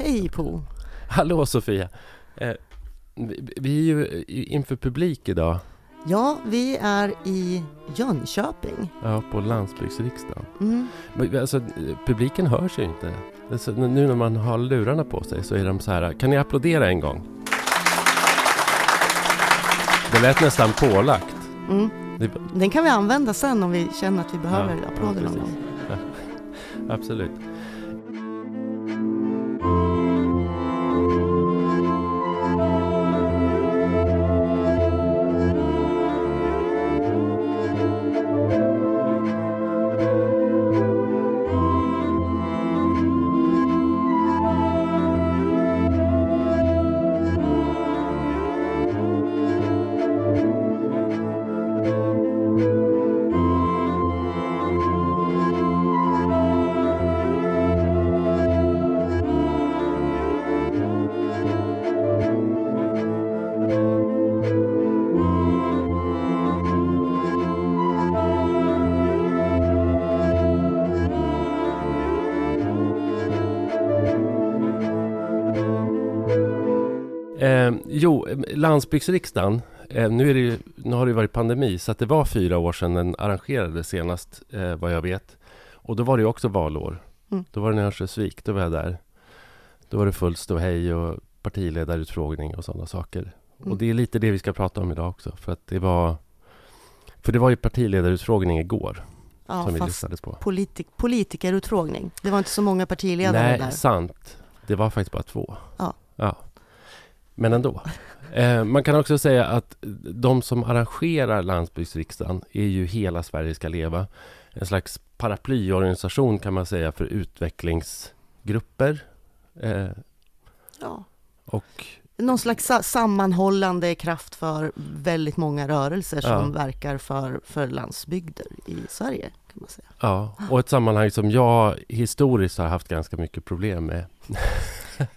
Hej Po! Hallå Sofia! Eh, vi, är ju inför publik idag. Ja, vi är i Jönköping. Ja, på landsbygdsriksdagen. Mm. Men, Alltså, publiken hörs ju inte. Alltså, nu när man har lurarna på sig så är de så här, kan ni applådera en gång? Det lät nästan pålagt. Mm. Det, Den kan vi använda sen om vi känner att vi behöver Ja, applåder ja, någon gång. absolut. Landsbygdsriksdagen. Eh, nu, är det ju, nu har det ju varit pandemi, så det var fyra år sedan den arrangerades senast, eh, vad jag vet. Och då var det också valår. Mm. Då var det i Örnsköldsvik, då var jag där. Då var det fullt ståhej och partiledarutfrågning och sådana saker. Mm. Och det är lite det vi ska prata om idag också. För att det var... För det var ju partiledarutfrågning igår Ja, som vi lyssnades på. politik, politikerutfrågning. Det var inte så många partiledare Nej, där. sant. Det var faktiskt bara två. Ja. ja. Men ändå. Eh, man kan också säga att de som arrangerar landsbygdsriksdagen är ju Hela Sverige ska leva. En slags paraplyorganisation kan man säga för utvecklingsgrupper. Eh, Ja. och Någon slags sa- sammanhållande kraft för väldigt många rörelser som Ja. verkar för, för landsbygder i Sverige. kan man säga. Ja, och ett sammanhang som jag historiskt har haft ganska mycket problem med.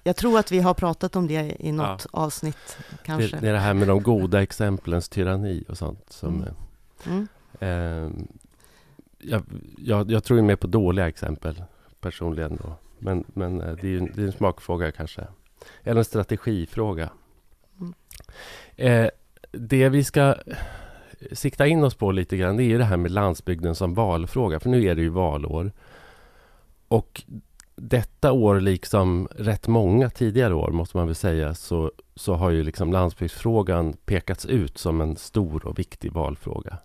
Jag tror att vi har pratat om det i något avsnitt kanske. Det, det är det här med de goda exemplens tyranni och sånt. Som, Mm. Mm. eh, jag, jag, jag tror ju mer på dåliga exempel personligen. Då. Men, men eh, det är ju en, det är en smakfråga kanske. Eller en strategifråga. Mm. Eh, det vi ska sikta in oss på lite grann, det är ju det här med landsbygden som valfråga. För nu är det ju valår. Och detta år, liksom rätt många tidigare år, måste man väl säga, så, så har ju liksom landsbygdsfrågan pekats ut som en stor och viktig valfråga.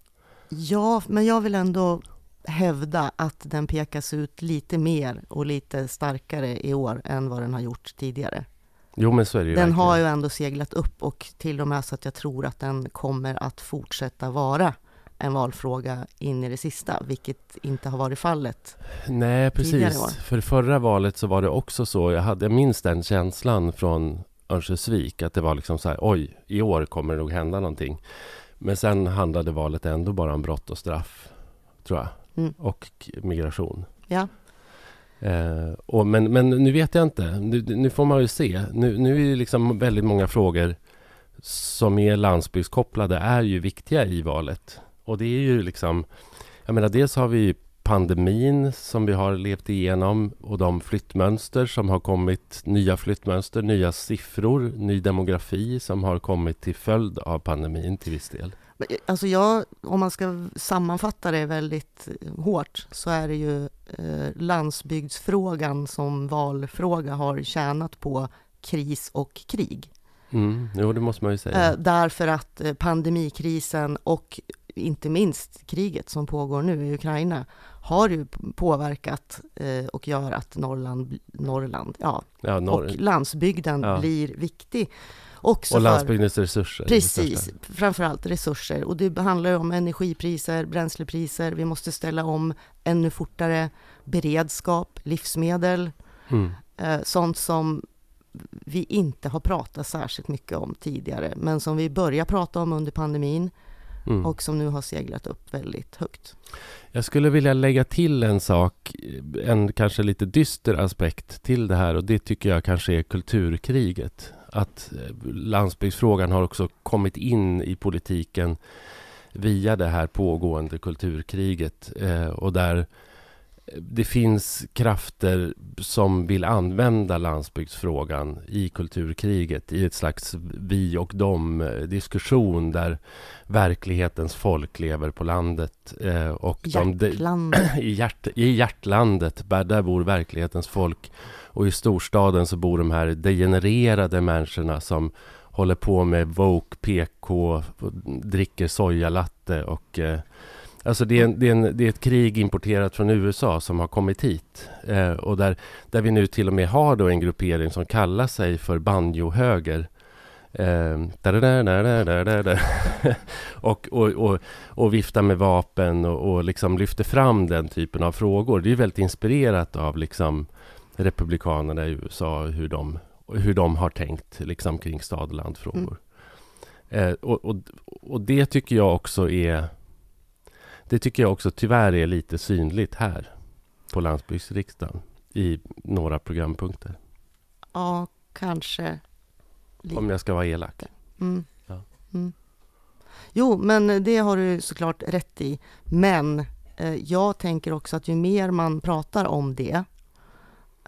Ja, men jag vill ändå hävda att den pekas ut lite mer och lite starkare i år än vad den har gjort tidigare. Jo, men så är det ju Den verkligen. har ju ändå seglat upp och till och med så att jag tror att den kommer att fortsätta vara en valfråga in i det sista, vilket inte har varit fallet. Nej, precis. För förra valet så var det också så. Jag, hade, jag minns den känslan från Örnsköldsvik, att det var liksom så här, oj, i år kommer det nog hända någonting. Men sen handlade valet ändå bara om brott och straff, tror jag. Mm. Och migration. Ja, Eh, och men, men nu vet jag inte. Nu, nu får man ju se. Nu, nu är det liksom väldigt många frågor som är landsbygdskopplade är ju viktiga i valet. Och det är ju liksom... Jag menar, dels har vi pandemin som vi har levt igenom och de flyttmönster som har kommit. Nya flyttmönster, nya siffror, ny demografi som har kommit till följd av pandemin till viss del. Eh, alltså jag, om man ska sammanfatta det väldigt eh, hårt så är det ju eh, landsbygdsfrågan som valfråga har tjänat på kris och krig. Mm, jo, det måste man ju säga. Eh, därför att pandemikrisen och inte minst kriget som pågår nu i Ukraina har ju påverkat eh, och gör att Norrland, Norrland ja, ja, norr, och landsbygden Ja. blir viktig. Också och för, landsbygdens resurser. i det precis, framförallt resurser. Och det handlar om energipriser, bränslepriser, vi måste ställa om ännu fortare, beredskap, livsmedel, Mm. eh, sånt som vi inte har pratat särskilt mycket om tidigare, men som vi börjar prata om under pandemin Mm. och som nu har seglat upp väldigt högt. Jag skulle vilja lägga till en sak, en kanske lite dyster aspekt till det här och det tycker jag kanske är kulturkriget. Att eh, landsbygdsfrågan har också kommit in i politiken via det här pågående kulturkriget eh, och där det finns krafter som vill använda landsbygdsfrågan i kulturkriget i ett slags vi och dem diskussion där verklighetens folk lever på landet. Eh, och Hjärtland. de, i, hjärt, I hjärtlandet, där bor verklighetens folk. Och i storstaden så bor de här degenererade människorna som håller på med Vogue, PK, dricker sojalatte och eh, Alltså det är, en, det, är en, det är ett krig importerat från USA som har kommit hit. Eh, och där, där vi nu till och med har då en gruppering som kallar sig för banjohöger. Eh, och, och, och, och viftar med vapen och, och liksom lyfter fram den typen av frågor. Det är väldigt inspirerat av liksom republikanerna i USA, hur de, hur de har tänkt liksom kring stad och landfrågor. Mm. Eh, och, och, och det tycker jag också är det tycker jag också tyvärr är lite synligt här på landsbygdsriksdagen i några programpunkter. Ja, kanske. Om jag ska vara elak. Mm. Ja. Mm. Jo, men det har du såklart rätt i. Men eh, jag tänker också att ju mer man pratar om det,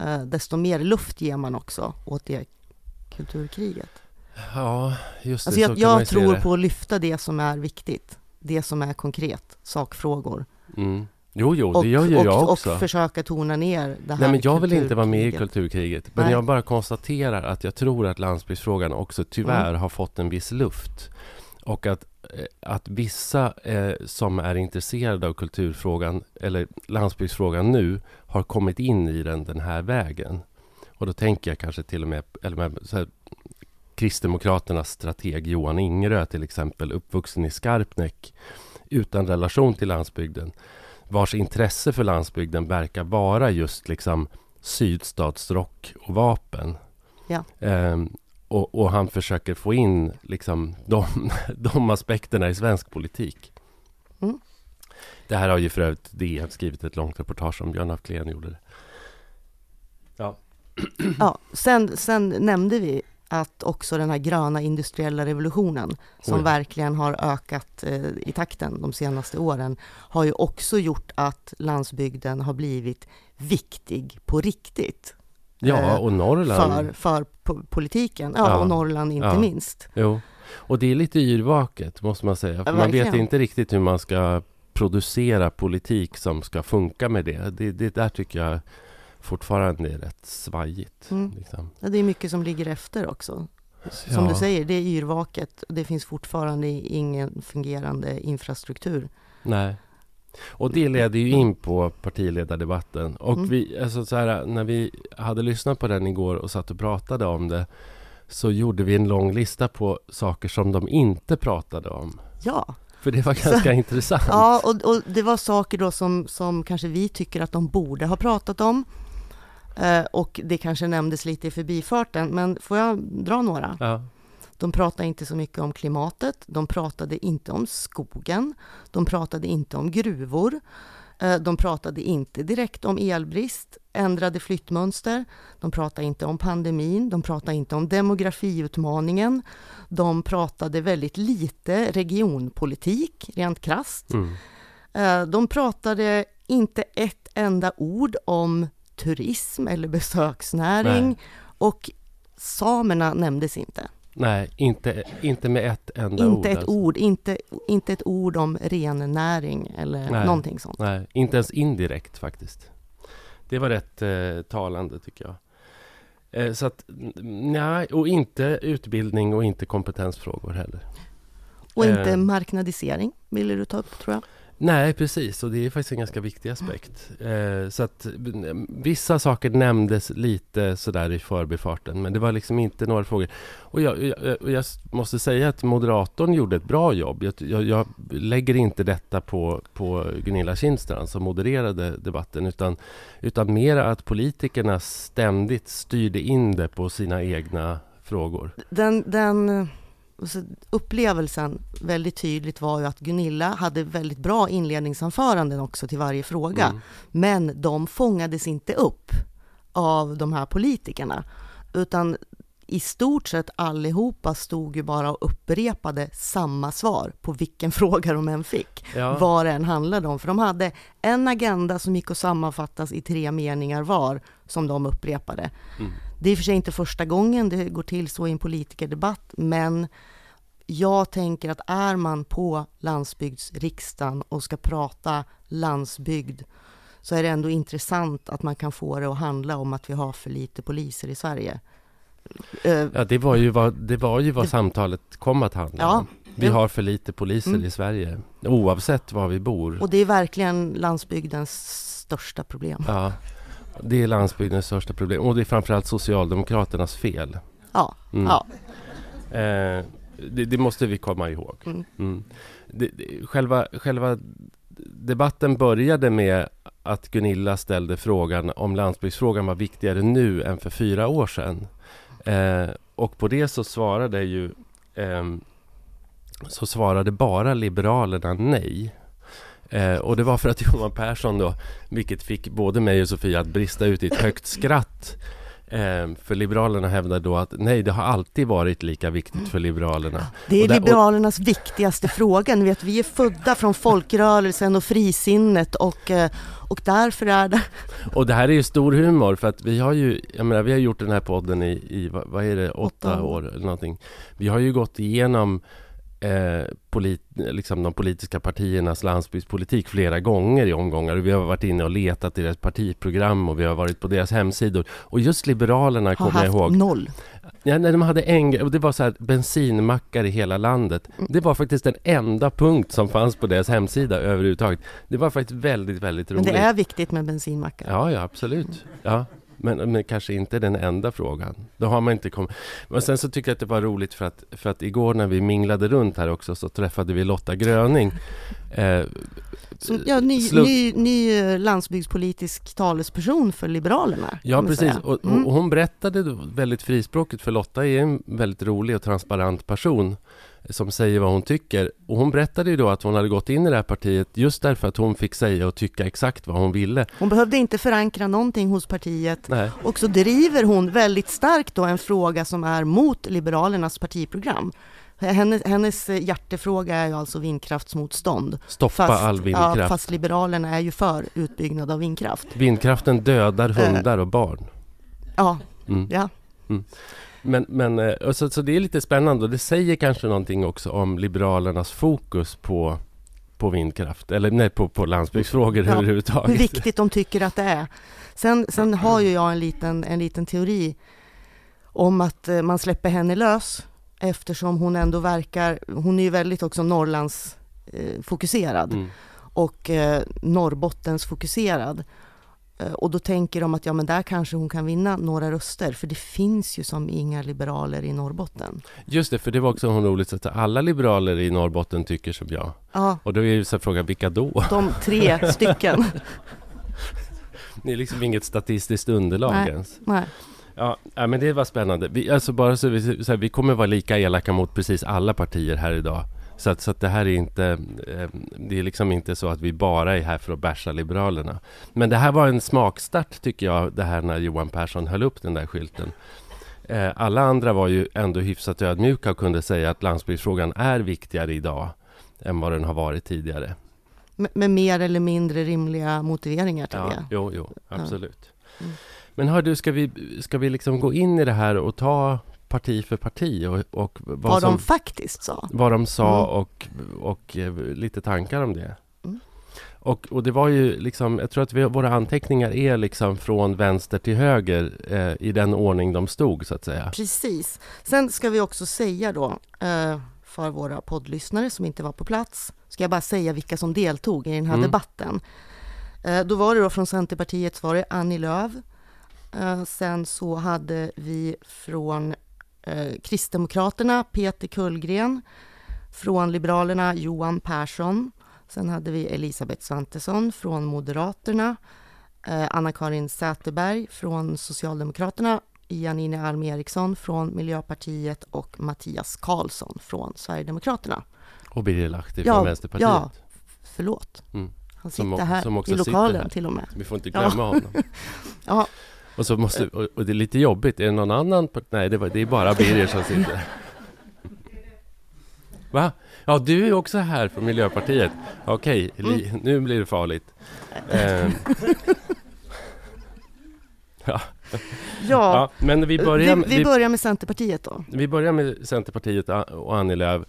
eh, desto mer luft ger man också åt det kulturkriget. Ja, just det. Alltså jag, jag tror på att lyfta det som är viktigt det som är konkret, sakfrågor. Mm. Jo, jo, det och, gör ju och, jag också. Och försöka tona ner det här Nej, men jag vill inte vara med i kulturkriget. Men Nej. jag bara konstaterar att jag tror att landsbygdsfrågan också tyvärr mm. har fått en viss luft. Och att, eh, att vissa eh, som är intresserade av kulturfrågan, eller landsbygdsfrågan nu, har kommit in i den den här vägen. Och då tänker jag kanske till och med, eller med, så här, Kristdemokraternas strateg Johan Ingerö till exempel, uppvuxen i Skarpnäck utan relation till landsbygden, vars intresse för landsbygden verkar vara just liksom sydstatsrock och vapen. Ja. Um, och, och, han försöker få in liksom de, de aspekterna i svensk politik. Mm. Det här har ju för övrigt DN skrivit ett långt reportage om. Björn af Kleen gjorde det. Ja. ja, sen, sen nämnde vi att också den här gröna industriella revolutionen, som Oj. verkligen har ökat eh, i takten de senaste åren, har ju också gjort att landsbygden har blivit viktig på riktigt. Ja, eh, och Norrland. För, för politiken, ja, ja, och Norrland inte ja. minst. Jo, och det är lite yrvaket måste man säga. För man vet inte riktigt hur man ska producera politik som ska funka med det. Det, det där tycker jag fortfarande är rätt svajigt. Mm. Liksom. Ja, det är mycket som ligger efter också. Som ja. du säger, det är yrvaket. Det finns fortfarande ingen fungerande infrastruktur. Nej. Och det leder ju in på partiledardebatten. Och mm. vi, alltså så här, när vi hade lyssnat på den igår och satt och pratade om det så gjorde vi en lång lista på saker som de inte pratade om. Ja. För det var ganska så, intressant. Ja, och, och, det var saker då som, som kanske vi tycker att de borde ha pratat om. Eh, och det kanske nämndes lite i förbifarten, men får jag dra några? Ja. De pratade inte så mycket om klimatet, de pratade inte om skogen, de pratade inte om gruvor, eh, de pratade inte direkt om elbrist, ändrade flyttmönster, de pratade inte om pandemin, de pratade inte om demografiutmaningen, de pratade väldigt lite regionpolitik, rent krast. Mm. Eh, de pratade inte ett enda ord om turism eller besöksnäring Nej. och samerna nämndes inte. Nej, inte, inte med ett enda inte ord. Ett alltså. ord inte, inte ett ord om rennäring eller Nej. någonting sånt. Nej, inte ens indirekt faktiskt. Det var rätt eh, talande tycker jag. Eh, så att, nej, och inte utbildning och inte kompetensfrågor heller. Och inte eh. marknadisering ville du ta upp tror jag. Nej, precis. Och det är faktiskt en ganska viktig aspekt. Eh, så att eh, vissa saker nämndes lite sådär i förbifarten, men det var liksom inte några frågor. Och jag, jag, jag måste säga att moderatorn gjorde ett bra jobb. Jag, jag, lägger inte detta på, på Gunilla Kindstrand som modererade debatten, utan, utan mera att politikerna ständigt styrde in det på sina egna frågor. Den, den eh, så upplevelsen väldigt tydligt var ju att Gunilla hade väldigt bra inledningsanföranden också till varje fråga. Mm. Men de fångades inte upp av de här politikerna, utan i stort sett allihopa stod ju bara och upprepade samma svar på vilken fråga de än fick, Ja. vad det än handlade om. För de hade en agenda som gick att sammanfattas i tre meningar var, som de upprepade. Mm. Det är i och för sig inte första gången det går till så i en politikerdebatt, men jag tänker att är man på landsbygdsriksdagen och ska prata landsbygd så är det ändå intressant att man kan få det att handla om att vi har för lite poliser i Sverige. Eh, Ja, det var ju vad, det var ju vad Det- samtalet kom att handla Ja. om. Vi har för lite poliser Mm. i Sverige, oavsett var vi bor. Och det är verkligen landsbygdens största problem. Ja, det är landsbygdens största problem och det är framförallt Socialdemokraternas fel. Ja, Mm. ja. Eh, det, det måste vi komma ihåg. Mm. Mm. Det, det, själva, själva debatten började med att Gunilla ställde frågan om landsbygdsfrågan var viktigare nu än för fyra år sedan. Eh, och på det så svarade ju ehm, så svarade bara Liberalerna nej. Eh, och det var för att Johan Persson då, vilket fick både mig och Sofia att brista ut i ett högt skratt. Eh, för Liberalerna hävdar då att nej, det har alltid varit lika viktigt för Liberalerna. Det är Och där- och- Liberalernas viktigaste fråga. Ni vet, vi är födda från folkrörelsen och frisinnet och, eh, och därför är det... Och det här är ju stor humor för att vi har ju, jag menar, vi har gjort den här podden i, i vad, är det, åtta, Åtta år eller någonting. Vi har ju gått igenom eh, polit, liksom de politiska partiernas landsbygdspolitik flera gånger i omgångar. Vi har varit inne och letat i deras partiprogram och vi har varit på deras hemsidor. Och just Liberalerna kommer jag ihåg. noll. Ja, när de hade en och det var så här bensinmackar i hela landet. Mm. Det var faktiskt den enda punkt som fanns på deras hemsida överhuvudtaget. Det var faktiskt väldigt, väldigt Men roligt. det är viktigt med bensinmackar. Ja, ja, absolut. Ja. Men, men kanske inte den enda frågan. Då har man inte kommit... Men sen så tycker jag att det var roligt för att, för att igår när vi minglade runt här också så träffade vi Lotta Gröning. Eh, Som, ja, ny, Slut- ny, ny eh, landsbygdspolitisk talesperson för Liberalerna. Ja, precis. Och, Mm. och hon berättade väldigt frispråkigt, för Lotta är en väldigt rolig och transparent person som säger vad hon tycker. Och hon berättade ju då att hon hade gått in i det här partiet just därför att hon fick säga och tycka exakt vad hon ville. Hon behövde inte förankra någonting hos partiet Nej. och så driver hon väldigt starkt då en fråga som är mot Liberalernas partiprogram. Hennes, hennes hjärtefråga är ju alltså vindkraftsmotstånd. Stoppa all vindkraft. Ja, fast Liberalerna är ju för utbyggnad av vindkraft. Vindkraften dödar Eh. hundar och barn. Ja, Mm. ja. Men, men eh, så, så det är lite spännande och det säger kanske någonting också om Liberalernas fokus på, på vindkraft, eller nej, på, på landsbygdsfrågor Ja, överhuvudtaget. hur viktigt de tycker att det är. Sen, sen har ju jag en liten, en liten teori om att eh, man släpper henne lös eftersom hon ändå verkar, hon är ju väldigt också Norrlands eh, fokuserad Mm. och eh, Norrbottens fokuserad. Eh, och då tänker de att ja men där kanske hon kan vinna några röster för det finns ju som inga liberaler i Norrbotten. Just det, för det var också roligt att alla liberaler i Norrbotten tycker som jag. Ja, Och då är ju så frågan, vilka då? de tre stycken. Det är liksom inget statistiskt underlag Nej. ens. Nej. Ja, ja, men det var spännande. Vi, alltså bara så vi, så här, vi kommer vara lika elaka mot precis alla partier här idag. Så att, så att det här är inte, eh, det är liksom inte så att vi bara är här för att bärsa Liberalerna. Men det här var en smakstart tycker jag, det här när Johan Persson höll upp den där skylten. Eh, alla andra var ju ändå hyfsat ödmjuka och kunde säga att landsbygdsfrågan är viktigare idag än vad den har varit tidigare. Med, mer eller mindre rimliga motiveringar till Ja, det. jo, jo, absolut. Mm. Men hör du, ska vi, ska vi liksom gå in i det här och ta parti för parti och, och vad, Vad som, de faktiskt sa. vad de sa Mm. och, och eh, lite tankar om det? Mm. Och, och det var ju liksom, jag tror att vi, våra anteckningar är liksom från vänster till höger eh, i den ordning de stod så att säga. Precis. Sen ska vi också säga då, eh, för våra poddlyssnare som inte var på plats, ska jag bara säga vilka som deltog i den här Mm. debatten. Eh, då var det då från Centerpartiet var det Annie Lööf. Eh, sen så hade vi från eh, Kristdemokraterna Peter Kullgren. Från Liberalerna Johan Persson. Sen hade vi Elisabeth Svantesson från Moderaterna. Eh, Anna-Karin Säterberg från Socialdemokraterna. Janine Alm Eriksson från Miljöpartiet och Mattias Karlsson från Sverigedemokraterna. Och Birger Lahti Ja, från Vänsterpartiet. ja. Förlåt. Mm. Han Som sitter o- här som i lokalen till och med. Vi får inte Ja. glömma honom. Ja, Och, så måste, och, och det är lite jobbigt. Är det någon annan? Nej, det, var, det är bara Birger som sitter. Va? Ja, du är också här från Miljöpartiet. Okej, li, nu blir det farligt. Eh, ja. Ja, ja, men vi börjar, vi, vi börjar med Centerpartiet då. vi börjar med Centerpartiet och Annie Lööf.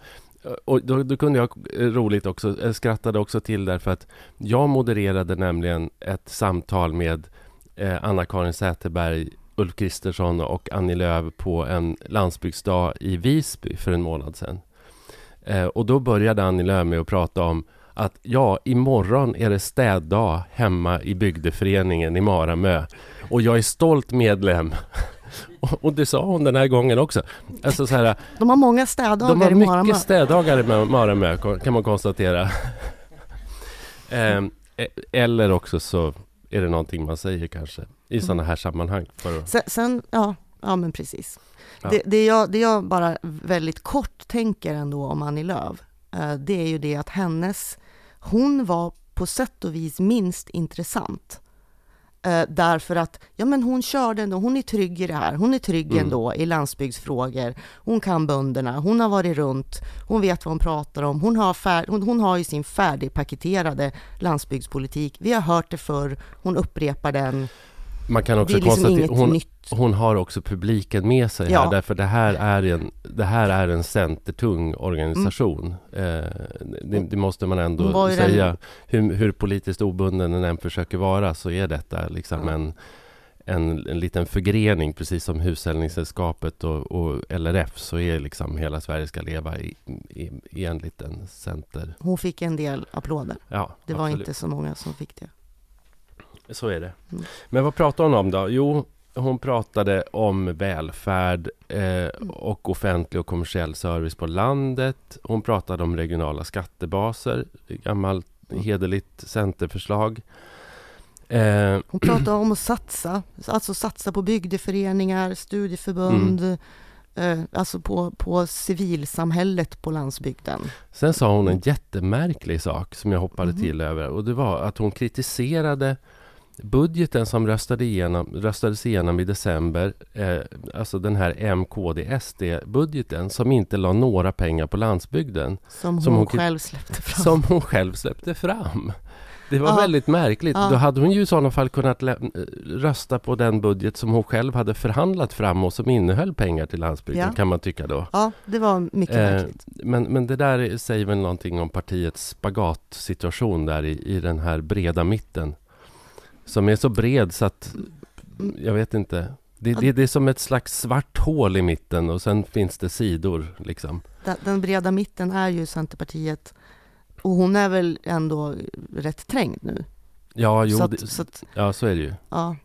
Och då, då kunde jag roligt också, jag skrattade också till därför att jag modererade nämligen ett samtal med eh, Anna-Karin Säterberg, Ulf Kristersson och Annie Lööf på en landsbygdsdag i Visby för en månad sedan. Eh, och då började Annie Lööf med att prata om att ja, imorgon är det städdag hemma i bygdeföreningen i Maramö och jag är stolt medlem. Och, och det sa hon den här gången också. Alltså så här, De har många städdagar de har i Maramö. mycket städdagar i Ma- Maramö kan man konstatera. Ehm, e- Eller också så är det någonting man säger kanske i sådana här sammanhang. För Sen, sen ja, ja men precis. Ja. Det, det, jag, det jag bara väldigt kort tänker ändå om Annie Lööf, eh, det är ju det att hennes, hon var på sätt och vis minst intressant. Eh, därför att, ja men hon körde ändå, hon är trygg i det här, hon är trygg Mm. ändå i landsbygdsfrågor, hon kan bönderna, hon har varit runt, hon vet vad hon pratar om, hon har, fär, hon, hon har ju sin färdigpaketerade landsbygdspolitik, vi har hört det förr, hon upprepar den, man kan det också är liksom konstatera, hon, nytt. hon har också publiken med sig Ja. här därför det här är en, det här är en centertung organisation. Eh, det, det måste man Mm. Ändå den- säga. Hur, hur politiskt obunden den än försöker vara så är detta liksom Ja. en, en, en liten förgrening precis som Hushållningssällskapet och, och LRF så är liksom Hela Sverige ska leva i, i, i en liten center. Hon fick en del applåder. Ja, Det var absolut. inte så många som fick det. Så är det. Mm. Men vad pratade hon om då? Jo, hon pratade om välfärd eh, och offentlig och kommersiell service på landet. Hon pratade om regionala skattebaser, gammalt hederligt centerförslag. Eh, Hon pratade om att satsa, alltså satsa på bygdeföreningar, studieförbund, eh, alltså på, på civilsamhället på landsbygden. sen sa hon en jättemärklig sak som jag hoppade Mhm. till över och det var att hon kritiserade budgeten som röstade igenom, röstades igenom i december, eh, alltså den här MKD-SD-budgeten som inte la några pengar på landsbygden. Som hon, Som hon själv släppte fram. som hon själv släppte fram. Det var Ja. väldigt märkligt. Ja. Då hade hon ju i sådana fall kunnat rösta på den budget som hon själv hade förhandlat fram och som innehöll pengar till landsbygden, Ja. kan man tycka då. Ja, det var mycket Eh, märkligt. Men, men det där säger väl någonting om partiets spagatsituation där i, i den här breda mitten. Som är så bred så att, jag vet inte. Det, det, det är som ett slags svart hål i mitten och sen finns det sidor liksom. Den, den breda mitten är ju Centerpartiet och hon är väl ändå rätt trängd nu. Ja, jo, så, det, att, så att, ja, så är det ju. ja,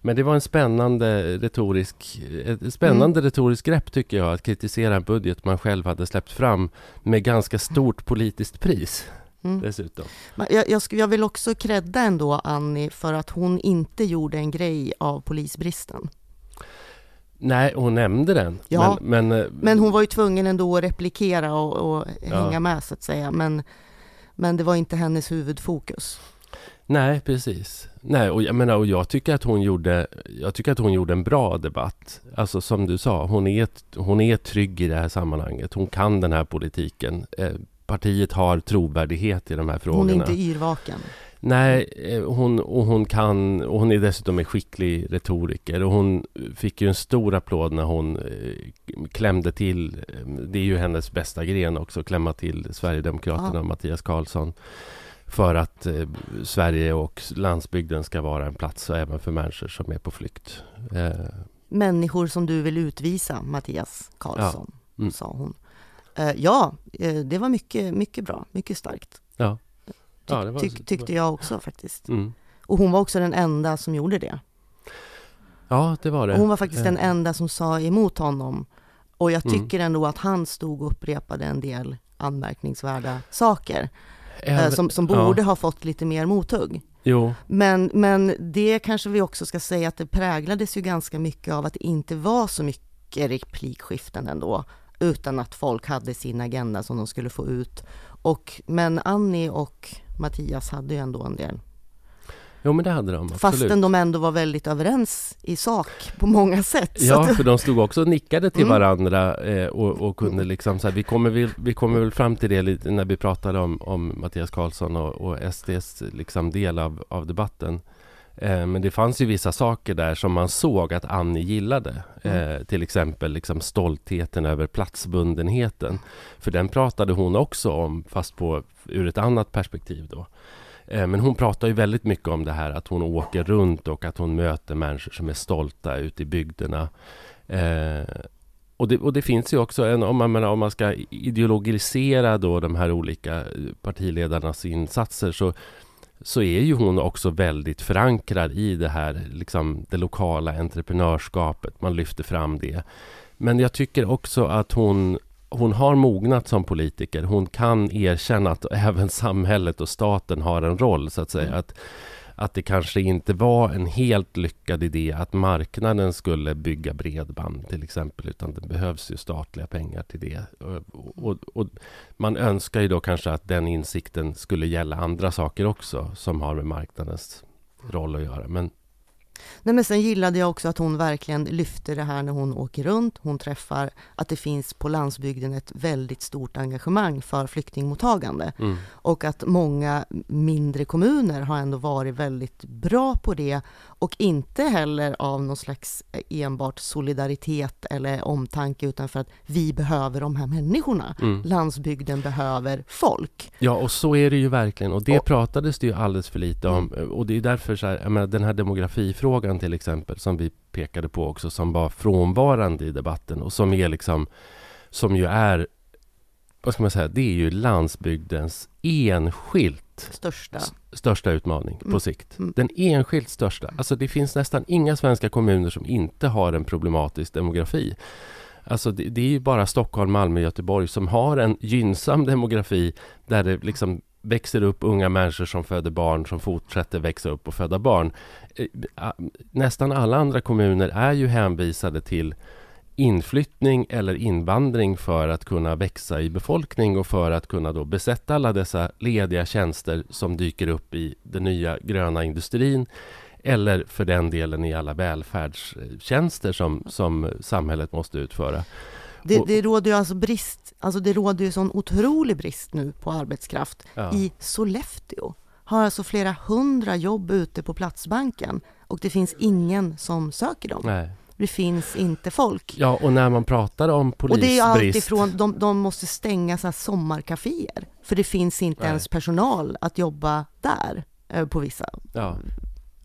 Men det var en spännande retorisk, ett spännande retorisk grepp tycker jag, att kritisera en budget man själv hade släppt fram med ganska stort politiskt pris mm. dessutom. Jag, jag, jag vill också credda ändå Annie för att hon inte gjorde en grej av polisbristen. Nej, hon nämnde den. Ja, men, men, eh, Men hon var ju tvungen ändå att replikera och, och Ja. hänga med så att säga. Men, men det var inte hennes huvudfokus. Nej, precis. Nej, och jag menar, och jag tycker att hon gjorde, jag tycker att hon gjorde en bra debatt. Alltså som du sa, hon är, hon är trygg i det här sammanhanget. Hon kan den här politiken. Eh, partiet har trovärdighet i de här frågorna. Hon är inte yrvaken. Nej, eh, hon, och hon kan, och hon är dessutom en skicklig retoriker och hon fick ju en stor applåd när hon eh, klämde till, eh, det är ju hennes bästa gren också, klämma till Sverigedemokraterna Ja. och Mattias Karlsson för att eh, Sverige och landsbygden ska vara en plats även för människor som är på flykt. Eh, Människor som du vill utvisa, Mattias Karlsson, Ja. Mm. sa hon. Eh, ja, eh, det var mycket, mycket bra, mycket starkt. ja. Ja, det var- tyck, tyckte jag också faktiskt. Mm. Och hon var också den enda som gjorde det. ja, det var det. Och hon var faktiskt den Eh, enda som sa emot honom. Och jag Mm. tycker ändå att han stod och upprepade en del anmärkningsvärda saker. även- som, som ja, borde ha fått lite mer mothugg. Jo, Men, men det kanske vi också ska säga att det präglades ju ganska mycket av att det inte var så mycket replikskiften ändå, utan att folk hade sin agenda som de skulle få ut. Och, men Annie och Mattias hade ju ändå en del. Jo, men det hade de. Absolut. Fastän de ändå var väldigt överens i sak på många sätt. Ja, för de stod också och nickade till mm. varandra eh, och, och, kunde liksom så här, vi kommer, väl, vi kommer väl fram till det lite när vi pratade om, om Mattias Karlsson och, och SDs liksom del av, av debatten. Eh, men det fanns ju vissa saker där som man såg att Annie gillade. Mm. Eh, till exempel liksom stoltheten över platsbundenheten. För den pratade hon också om, fast på, ur ett annat perspektiv. Då. Eh, men hon pratar ju väldigt mycket om det här att hon åker runt och att hon möter människor som är stolta ute i bygderna. Eh, och, det, och det, finns ju också, en, om, man, om man ska ideologisera då de här olika partiledarnas insatser så så är ju hon också väldigt förankrad i det här, liksom det lokala entreprenörskapet. Man lyfter fram det. Men jag tycker också att hon, hon har mognat som politiker. Hon kan erkänna att även samhället och staten har en roll, så att säga. Mm. Att, att det kanske inte var en helt lyckad idé att marknaden skulle bygga bredband till exempel, utan det behövs ju statliga pengar till det. Och, och, och, man önskar ju då kanske att den insikten skulle gälla andra saker också som har med marknadens roll att göra. Men Nej, men sen gillade jag också att hon verkligen lyfte det här när hon åker runt. Hon träffar att det finns på landsbygden ett väldigt stort engagemang för flyktingmottagande. Mm. Och att många mindre kommuner har ändå varit väldigt bra på det och inte heller av någon slags enbart solidaritet eller omtanke utan för att vi behöver de här människorna. Mm. Landsbygden behöver folk. Ja, och så är det ju verkligen och det och, pratades det ju alldeles för lite om mm. och det är därför så här, jag menar, den här demografifrågan till exempel som vi pekade på också som var frånvarande i debatten och som är liksom som ju är vad ska man säga, det är ju landsbygdens enskilt största, största utmaning mm. på sikt. Mm. Den enskilt största. Alltså det finns nästan inga svenska kommuner som inte har en problematisk demografi. Alltså det, det är ju bara Stockholm, Malmö, Göteborg som har en gynnsam demografi där det liksom växer upp unga människor som föder barn som fortsätter växa upp och föda barn. Eh, nästan alla andra kommuner är ju hänvisade till inflyttning eller invandring för att kunna växa i befolkning och för att kunna då besätta alla dessa lediga tjänster som dyker upp i den nya gröna industrin eller för den delen i alla välfärdstjänster som, som samhället måste utföra. Det, det råder ju alltså brist, alltså det råder ju sån otrolig brist nu på arbetskraft. Ja. I Sollefteå har alltså flera hundra jobb ute på Platsbanken och det finns ingen som söker dem. Nej det finns inte folk. Ja, och när man pratar om polisbrist... Och det är alltifrån, de, de måste stänga så sommarkaféer, för det finns inte Nej. ens personal att jobba där eh, på vissa ja.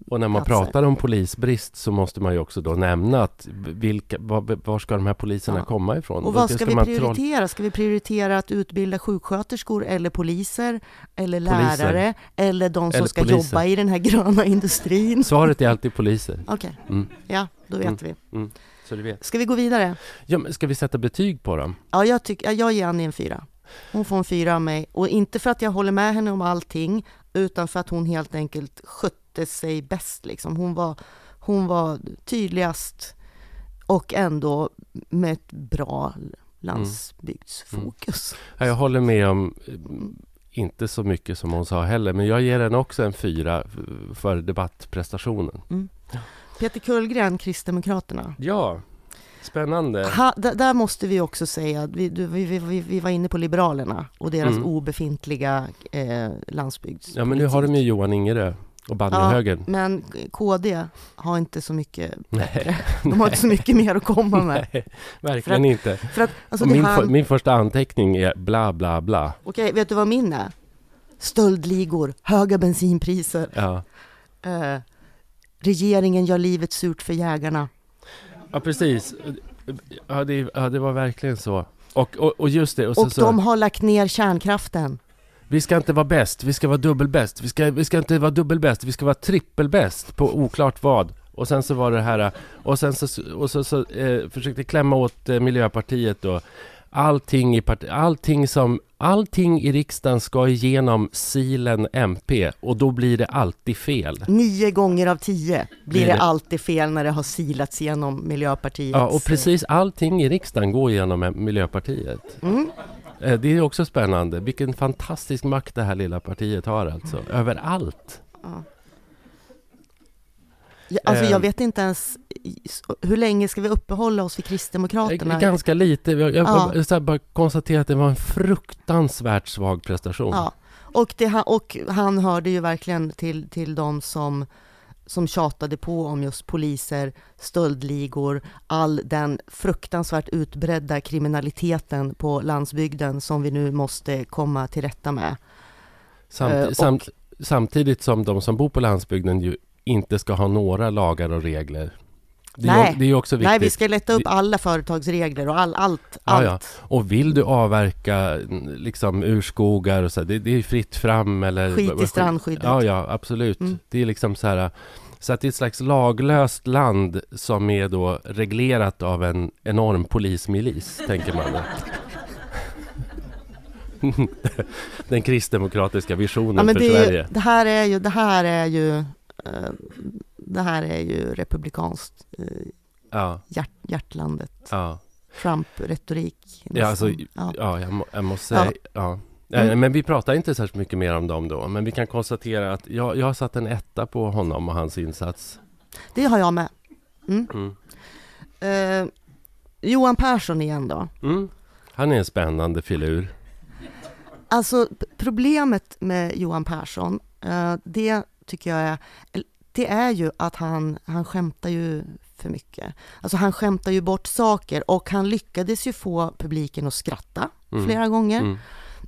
Och när man platser. pratar om polisbrist så måste man ju också då nämna att vilka, var, var ska de här poliserna ja. komma ifrån? Och vad ska, ska vi prioritera? Ska vi prioritera att utbilda sjuksköterskor eller poliser eller lärare poliser. eller de som eller ska poliser. jobba i den här gröna industrin? Svaret är alltid poliser. Okej, okay. mm. ja, då vet mm. vi. Mm. Så du vet. Ska vi gå vidare? Ja, men ska vi sätta betyg på dem? Ja, jag, tycker, jag ger Annie en fyra. Hon får en fyra av mig. Och inte för att jag håller med henne om allting, utan för att hon helt enkelt skötte sig bäst. Liksom. Hon, var, hon var tydligast och ändå med ett bra landsbygdsfokus. Mm. Mm. Jag håller med om inte så mycket som hon sa heller, men jag ger den också en fyra för debattprestationen. Mm. Peter Kullgren, Kristdemokraterna. Ja, Spännande. Ha, där måste vi också säga, vi, vi, vi, vi var inne på Liberalerna och deras mm. obefintliga eh, landsbygdspolitik. Ja, men nu har de ju Johan Ingerö och bandyhögern. Ja, men KD har inte så mycket bättre. De har inte så mycket mer att komma med. Nej, verkligen att, inte. För att, alltså min, han... min första anteckning är bla, bla, bla. Okej, vet du vad min är? Stöldligor, höga bensinpriser. Ja. Eh, regeringen gör livet surt för jägarna. Ja, precis. Ja, det, ja, det var verkligen så. Och, och, och just det. Och, och så, de har lagt ner kärnkraften. Vi ska inte vara bäst, vi ska vara dubbelbäst. Vi ska, vi ska inte vara dubbelbäst, vi ska vara trippelbäst på oklart vad. Och sen så var det här, och sen så, och så, så eh, försökte klämma åt eh, Miljöpartiet då allting i, part allting, som, allting i riksdagen ska igenom silen MP och då blir det alltid fel. Nio gånger av tio blir det, det alltid fel när det har silats genom Miljöpartiet. Ja, och precis allting i riksdagen går igenom Miljöpartiet. Mm. Eh, det är också spännande. Vilken fantastisk makt det här lilla partiet har alltså, över allt. Ja. Alltså Eh, jag vet inte ens, hur länge ska vi uppehålla oss vid Kristdemokraterna? Ganska lite. Jag, jag Ja. bara konstatera att det var en fruktansvärt svag prestation. Ja, och, det, och han hörde ju verkligen till, till de som, som tjatade på om just poliser, stöldligor, all den fruktansvärt utbredda kriminaliteten på landsbygden som vi nu måste komma till rätta med. Samt, Eh, och- samt, samtidigt som de som bor på landsbygden ju inte ska ha några lagar och regler. Det är, Nej. det är också viktigt. Nej, vi ska lätta upp alla företagsregler och all, allt, allt. ja. Och vill du avverka liksom urskogar och så, det, det är fritt fram eller... Skit i strandskyddet. Ja, ja, absolut. Mm. Det är liksom så här... Så att det är ett slags laglöst land som är då reglerat av en enorm polismilis, tänker man. Den kristdemokratiska visionen Ja, men för det, är ju, Sverige. det här är ju, det här är ju, eh, det här är ju republikanskt eh, Ja, hjärt, hjärtlandet. ja. Trump-retorik. Ja, alltså, ja. Ja, jag, må, jag måste säga... Ja. Nej, Mm. Men vi pratar inte särskilt mycket mer om dem då. Men vi kan konstatera att jag, jag har satt en etta på honom och hans insats. Det har jag med. Mm. Mm. Eh, Johan Persson igen då. Mm. Han är en spännande filur. Alltså problemet med Johan Persson, eh, det tycker jag är, det är ju att han, han skämtar ju för mycket. Alltså han skämtar ju bort saker och han lyckades ju få publiken att skratta Mm. flera gånger. Mm.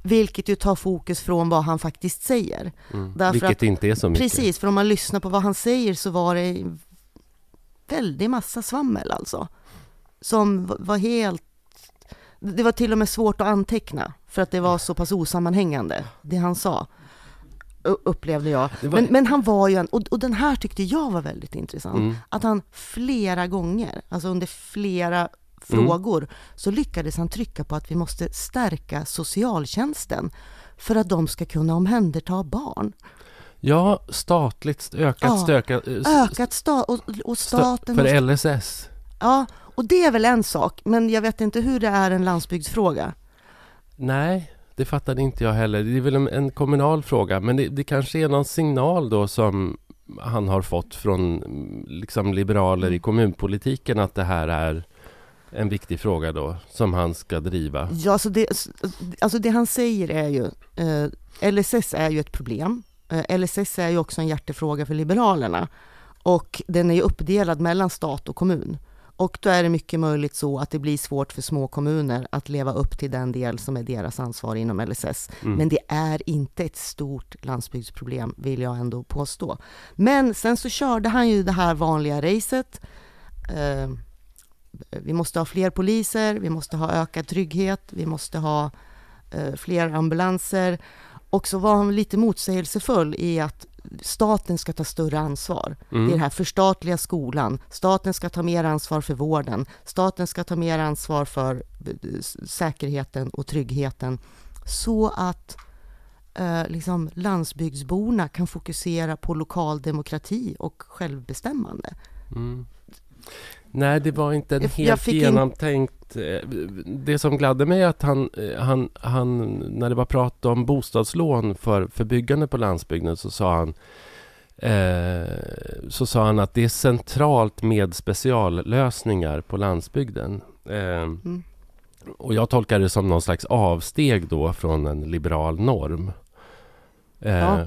Vilket ju tar fokus från vad han faktiskt säger. Mm. Därför Vilket att- inte är så mycket. Precis, för om man lyssnar på vad han säger så var det väldigt massa svammel alltså. Som var helt... Det var till och med svårt att anteckna för att det var så pass osammanhängande, det han sa. Upplevde jag. Var- Men, men han var ju en, och, och den här tyckte jag var väldigt intressant. Mm. Att han flera gånger, alltså under flera Mm. frågor, så lyckades han trycka på att vi måste stärka socialtjänsten för att de ska kunna omhänderta barn. Ja, statligt st- ökat Ja, stöka, eh, Ökat sta och, och sta- staten... för LSS. Ja, och det är väl en sak, men jag vet inte hur det är en landsbygdsfråga. Nej, det fattade inte jag heller. Det är väl en, en kommunal fråga. Men det, det kanske är någon signal då som han har fått från mm, liksom liberaler i kommunpolitiken att det här är en viktig fråga då som han ska driva. Ja, alltså det, alltså det han säger är ju, eh, LSS är ju ett problem. Eh, LSS är ju också en hjärtefråga för Liberalerna. Och den är ju uppdelad mellan stat och kommun. Och då är det mycket möjligt så att det blir svårt för små kommuner att leva upp till den del som är deras ansvar inom LSS. Mm. Men det är inte ett stort landsbygdsproblem, vill jag ändå påstå. Men sen så körde han ju det här vanliga racet. Eh, vi måste ha fler poliser, vi måste ha ökad trygghet, vi måste ha eh, fler ambulanser. Och så var han lite motsägelsefull i att staten ska ta större ansvar. Mm. Det är det här förstatliga skolan, staten ska ta mer ansvar för vården, staten ska ta mer ansvar för eh, säkerheten och tryggheten. Så att eh, liksom landsbygdsborna kan fokusera på lokal demokrati och självbestämmande. Mm. Nej, det var inte en Jag- helt fick in- genomtänkt... eh, Det som gladde mig är att han, eh, han, han, när det var prat om bostadslån för, för byggande på landsbygden så sa han eh, så sa han att det är centralt med speciallösningar på landsbygden. Eh, Mm. och jag tolkar det som någon slags avsteg då från en liberal norm. Eh, Ja.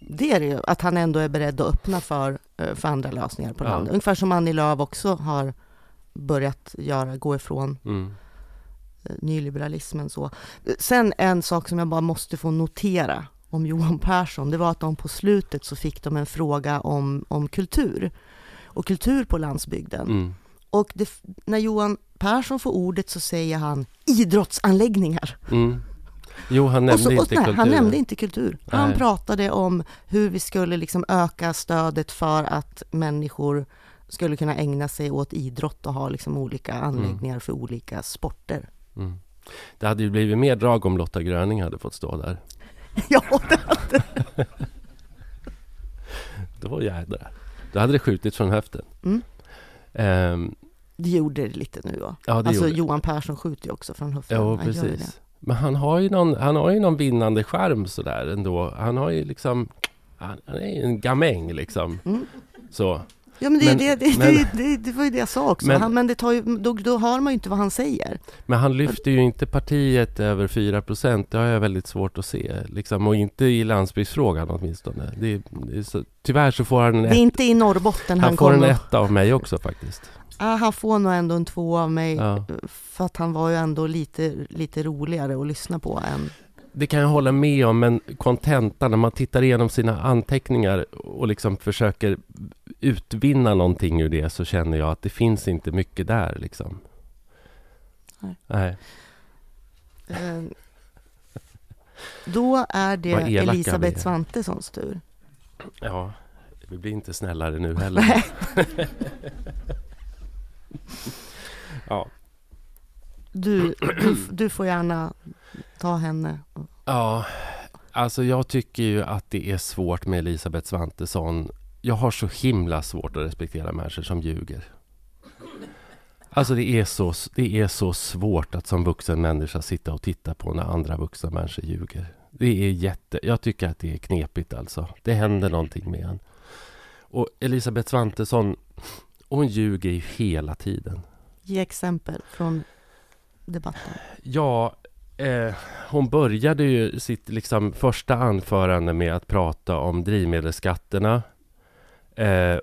Det är det ju, att han ändå är beredd att öppna för, för andra lösningar på Ja. landet. Ungefär som Annie Lööf också har börjat göra, gå ifrån mm, eh, nyliberalismen. Så. Sen en sak som jag bara måste få notera om Johan Persson, det var att de på slutet så fick de en fråga om, om kultur och kultur på landsbygden. mm. Och det, när Johan Persson får ordet så säger han idrottsanläggningar. Mm. Jo, han nämnde och så, och, inte nej, kulturen. han nämnde inte kultur. Han Nej. pratade om hur vi skulle liksom öka stödet för att människor skulle kunna ägna sig åt idrott och ha liksom olika anläggningar för olika sporter. Mm. Det hade ju blivit mer drag om Lotta Gröning hade fått stå där. ja, det, Då jädrar. Då hade det skjutit från höften. Mm. Ehm, det gjorde det lite nu va? ja, det Alltså Johan Persson skjuter ju också från höften. Ju precis. Men han har ju någon, han har ju någon vinnande charm sådär ändå. Han har ju liksom... Han, han är ju en gamäng liksom. Mm. Så. Ja, men det, Men- det, det, men- det, det, var ju det jag sa också. Men- han, men det tar ju, då, då hör man ju inte vad han säger. Men han lyfter ju inte partiet över 4 procent. Det har jag väldigt svårt att se. Liksom, och inte i landsbygdsfrågan åtminstone. Det det så, tyvärr så får han en, Det är ett, inte i Norrbotten han, han får en etta av mig också faktiskt. Ah, han får nog ändå en två av mig. Ja. För att han var ju ändå lite, lite roligare att lyssna på än... Det kan jag hålla med om, men kontentan när man tittar igenom sina anteckningar och liksom försöker utvinna någonting ur det så känner jag att det finns inte mycket där liksom. Nej. Nej. Eh, då är det. Elisabeth Svantessons tur. Ja, vi blir inte snällare nu heller. Nej. ja. Du, du, får gärna ta henne. Ja, alltså jag tycker ju att det är svårt med Elisabeth Svantesson. Jag har så himla svårt att respektera människor som ljuger. Alltså det är, så, det är så svårt att som vuxen människa sitta och titta på när andra vuxna människor ljuger. Det är jätte... Jag tycker att det är knepigt alltså. Det händer någonting med en. Och Elisabeth Svantesson, hon ljuger ju hela tiden. Ge exempel från debatten. Ja, eh, hon började ju sitt liksom, första anförande med att prata om drivmedelsskatterna, eh,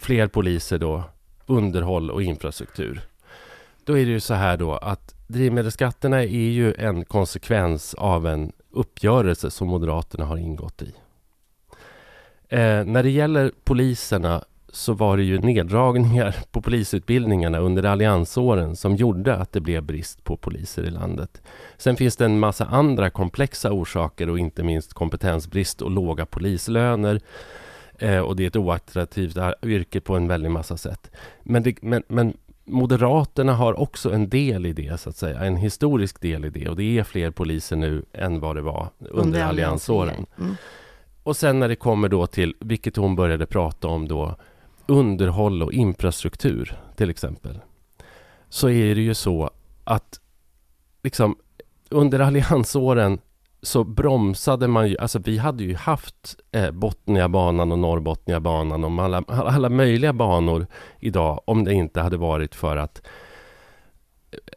fler poliser då, underhåll och infrastruktur. Då är det ju så här då att drivmedelsskatterna är ju en konsekvens av en uppgörelse som Moderaterna har ingått i. Eh, när det gäller poliserna så var det ju neddragningar på polisutbildningarna under alliansåren som gjorde att det blev brist på poliser i landet. Sen finns det en massa andra komplexa orsaker och inte minst kompetensbrist och låga polislöner. Eh, och det är ett oattraktivt yrke på en väldig massa sätt. Men, det, men, men Moderaterna har också en del i det, så att säga. En historisk del i det. Och det är fler poliser nu än vad det var under, alliansåren. Mm. Och sen när det kommer då till, vilket hon började prata om då, underhåll och infrastruktur till exempel. Så är det ju så att liksom under alliansåren så bromsade man ju, alltså vi hade ju haft eh, Botniabanan och Norrbotniabanan och alla, alla möjliga banor idag om det inte hade varit för att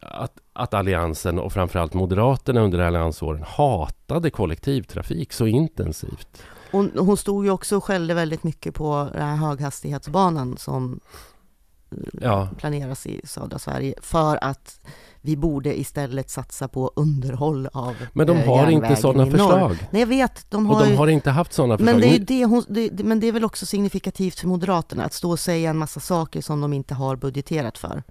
att, att Alliansen och framförallt Moderaterna under alliansåren hatade kollektivtrafik så intensivt. Hon, hon stod ju också och skällde väldigt mycket på den här höghastighetsbanan som eh, Ja. planeras i södra Sverige för att vi borde istället satsa på underhåll av Men de eh, har inte sådana förslag. Nej, jag vet. De har Och de ju- har inte haft sådana förslag. men, det är det hon, det, men det är väl också signifikativt för Moderaterna att stå och säga en massa saker som de inte har budgeterat för.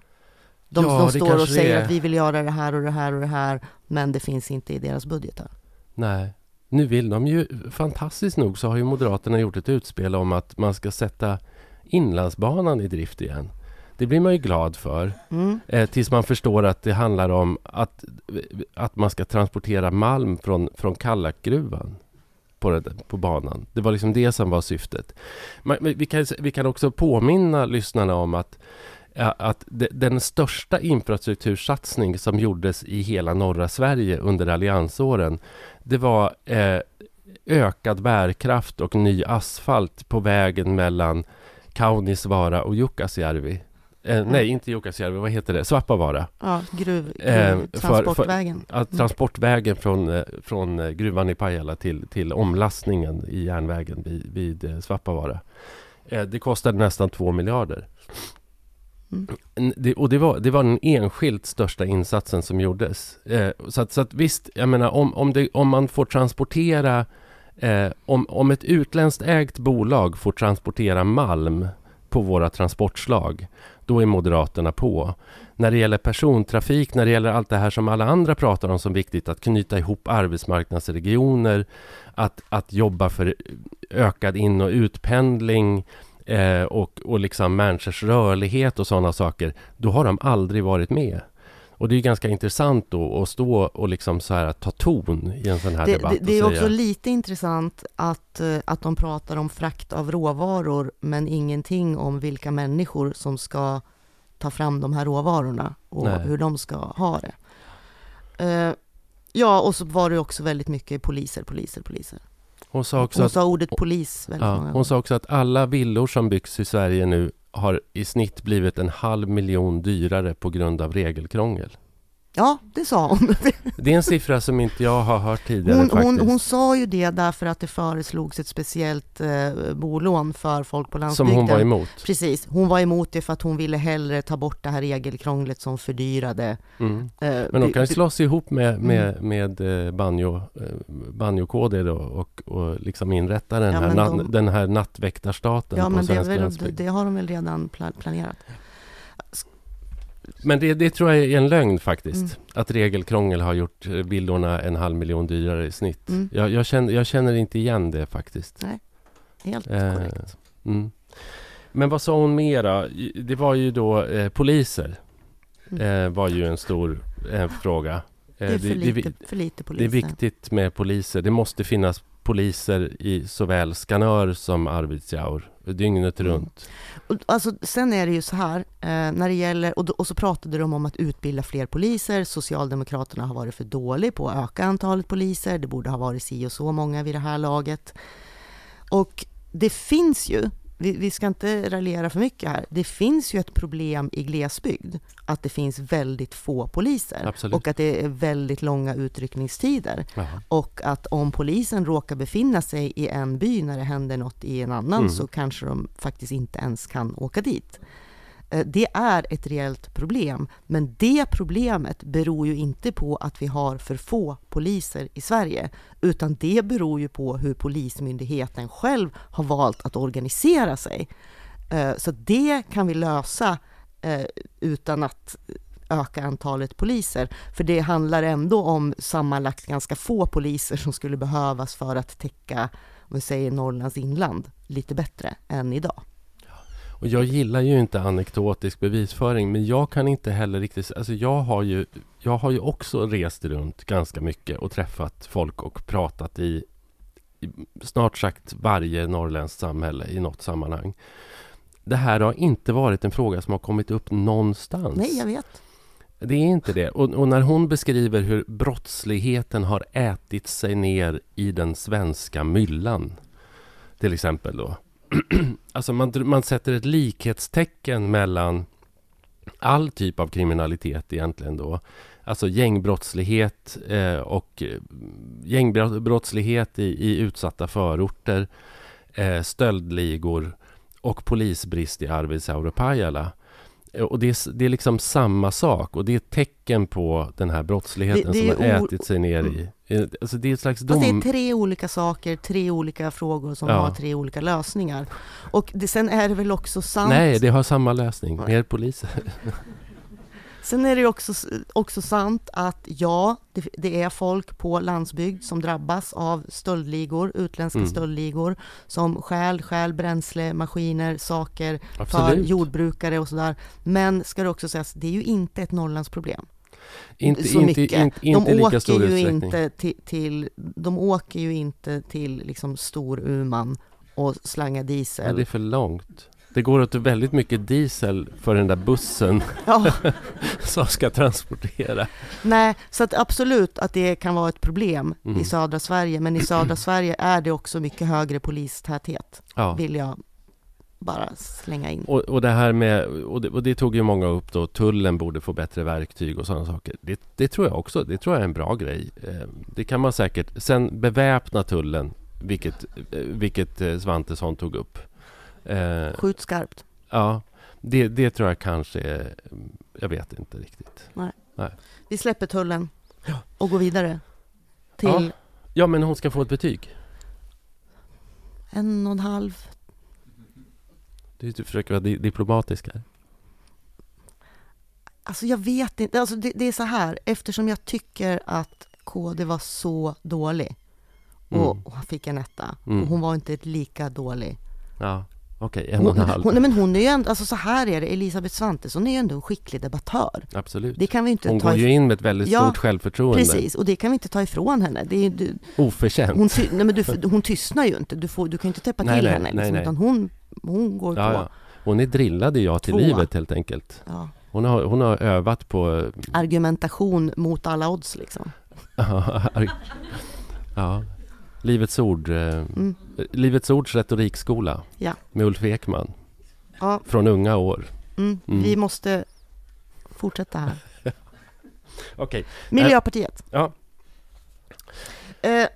De, Ja, de står och säger att vi vill göra det här och det här och det här, men det finns inte i deras budgetar. Nej. Nu vill de ju, fantastiskt nog så har ju Moderaterna gjort ett utspel om att man ska sätta Inlandsbanan i drift igen. Det blir man ju glad för. Mm. Eh, tills man förstår att det handlar om att, att man ska transportera malm från, från Kallakgruvan på, det, på banan. Det var liksom det som var syftet. Men, vi, kan, vi kan också påminna lyssnarna om att, att de, den största infrastruktursatsning som gjordes i hela norra Sverige under alliansåren, det var eh, ökad bärkraft och ny asfalt på vägen mellan Kaunisvaara och Jukkasjärvi. Eh, nej, inte Jukkasjärvi, vad heter det? Svappavaara. Ja, gruv, Eh, gruv för- transportvägen. Att transportvägen från, från gruvan i Pajala till, till omlastningen i järnvägen vid, vid Svappavaara. Det kostade nästan två miljarder. Mm. Det, och det var, det var den enskilt största insatsen som gjordes. Eh, så, att, så att visst, jag menar om, om, det, om man får transportera eh, om, om ett utländskt ägt bolag får transportera malm på våra transportslag, då är Moderaterna på. När det gäller persontrafik, när det gäller allt det här som alla andra pratar om som viktigt, att knyta ihop arbetsmarknadsregioner, att, att jobba för ökad in och utpendling eh, och, och liksom människors rörlighet och sådana saker, då har de aldrig varit med. Och det är ganska intressant då att stå och liksom så här ta ton i en sån här Det, debatt. det, det är också lite intressant att, eh, att de pratar om frakt av råvaror, men ingenting om vilka människor som ska ta fram de här råvarorna och Nej. hur de ska ha det. Eh, ja, och så var det också väldigt mycket poliser, poliser, poliser. Hon sa också Hon att, sa ordet polis väldigt ja, många hon sa också att alla villor som byggs i Sverige nu har i snitt blivit en halv miljon dyrare på grund av regelkrångel. Ja, det sa hon. Det är en siffra som inte jag har hört tidigare Hon, faktiskt. hon, hon sa ju det därför att det föreslogs ett speciellt eh, bolån för folk på som landsbygden. hon var emot. Precis, hon var emot det för att hon ville hellre ta bort det här regelkrånglet som fördyrade. Mm. eh, Men de kan ju slåss ihop med, Mm. med, med eh, banjo, eh, banjokoder då och, och liksom inrätta den, Ja, här, na, de- den här nattväktarstaten Ja, på men det, svensk väl, det, det har de väl redan pla- planerat. Men det, det tror jag är en lögn faktiskt. Mm. Att regelkrångel har gjort eh, villorna en halv miljon dyrare i snitt. Mm. Jag, jag, känner, jag känner inte igen det faktiskt. Helt Eh, korrekt. Mm. Men vad sa hon mera? Det var ju då eh, poliser. Mm. Eh, var ju en stor eh, fråga. Eh, Det är för det, lite, det, för lite det poliser. är viktigt med poliser. Det måste finnas poliser i såväl Skanör som Arvidsjaur. Dygnet Mm. runt. Och, alltså, sen är det ju så här, eh, när det gäller, och, då, och så pratade de om att utbilda fler poliser. Socialdemokraterna har varit för dåliga på att öka antalet poliser. Det borde ha varit si och så många vid det här laget. Och det finns ju, vi, vi ska inte raljera för mycket här, det finns ju ett problem i glesbygd, att det finns väldigt få poliser. Absolut. Och att det är väldigt långa utryckningstider. Jaha. Och att om polisen råkar befinna sig i en by när det händer något i en annan Mm. så kanske de faktiskt inte ens kan åka dit. Eh, det är ett reellt problem, men det problemet beror ju inte på att vi har för få poliser i Sverige, utan det beror ju på hur Polismyndigheten själv har valt att organisera sig. Eh, så det kan vi lösa eh, utan att öka antalet poliser. För det handlar ändå om sammanlagt ganska få poliser som skulle behövas för att täcka, om vi säger Norrlands inland, lite bättre än idag. Och jag gillar ju inte anekdotisk bevisföring, men jag kan inte heller riktigt... Alltså jag har ju, jag har ju också rest runt ganska mycket och träffat folk och pratat i, i snart sagt varje norrländskt samhälle i något sammanhang. Det här har inte varit en fråga som har kommit upp någonstans. Nej, jag vet. Det är inte det. Och, och när hon beskriver hur brottsligheten har ätit sig ner i den svenska myllan, till exempel då. alltså man, man sätter ett likhetstecken mellan all typ av kriminalitet egentligen då. Alltså gängbrottslighet eh, och eh, gängbrottslighet i, i utsatta förorter, eh, stöldligor och polisbrist i Arvidsjaur och Pajala. Och det är, det är liksom samma sak och det är ett tecken på den här brottsligheten Det- det som har ätit sig ner i... eh, Alltså det är ett slags Fast det dom... är tre olika saker, tre olika frågor som Ja. har tre olika lösningar. Och det, sen är det väl också sant... Nej, det har samma lösning. Mer poliser. Sen är det ju också, också sant att ja, det, det är folk på landsbygd som drabbas av stöldligor, utländska Mm. stöldligor, som stjäl, stjäl bränsle, maskiner, saker för Absolut. jordbrukare och sådär. Men ska det också sägas, det är ju inte ett Norrlandsproblem. Inte, så inte, mycket. inte, inte de åker stor ju inte till, till, de åker ju inte till liksom Storuman och slangar Ja, diesel. det är för långt. Det går åt väldigt mycket diesel för den där bussen Ja, som ska transportera. nej, så att absolut att det kan vara ett problem Mm. i södra Sverige, men i södra Sverige är det också mycket högre polistäthet, Ja. vill jag bara slänga in. Och, och det här med, och det, och det tog ju många upp då, tullen borde få bättre verktyg och sådana saker. Det, det tror jag också, det tror jag är en bra grej. Eh, Det kan man säkert, sen beväpna tullen, vilket, eh, vilket eh, Svantesson tog upp. Eh, Skjut skarpt. Ja, det, det tror jag kanske jag vet inte riktigt. Vi släpper tullen och går vidare till Ja. Ja, men hon ska få ett betyg. en och en halv. Du, du försöker vara di- diplomatisk här. Alltså jag vet inte, alltså det, det är så här, eftersom jag tycker att KD var så dålig och Mm. och fick en etta Mm. och hon var inte lika dålig. Ja, okej, en och en halv. hon, nej men hon är ju ändå, alltså så här är det, Elisabeth Svantesson är ju ändå en skicklig debattör. Absolut. Det kan vi inte Hon ta går ju in med ett väldigt Ja, stort självförtroende. Precis, och det kan vi inte ta ifrån henne. Det är, du, Oförtjänt. hon, nej men du, hon tystnar ju inte, du, får, du kan ju inte täppa Nej, till nej, henne. nej, Liksom, nej. Utan hon, hon går ja, på. ja. Hon är drillad i ja till Tvåa. livet helt enkelt. Ja, Hon har, hon har övat på... argumentation mot alla odds liksom. ja. Livets Ord, eh, Mm. Livets Ords retorikskola Ja. med Ulf Ekman Ja, från unga år. mm. Mm. Vi måste fortsätta här. Okej, Miljöpartiet. ja. Eh,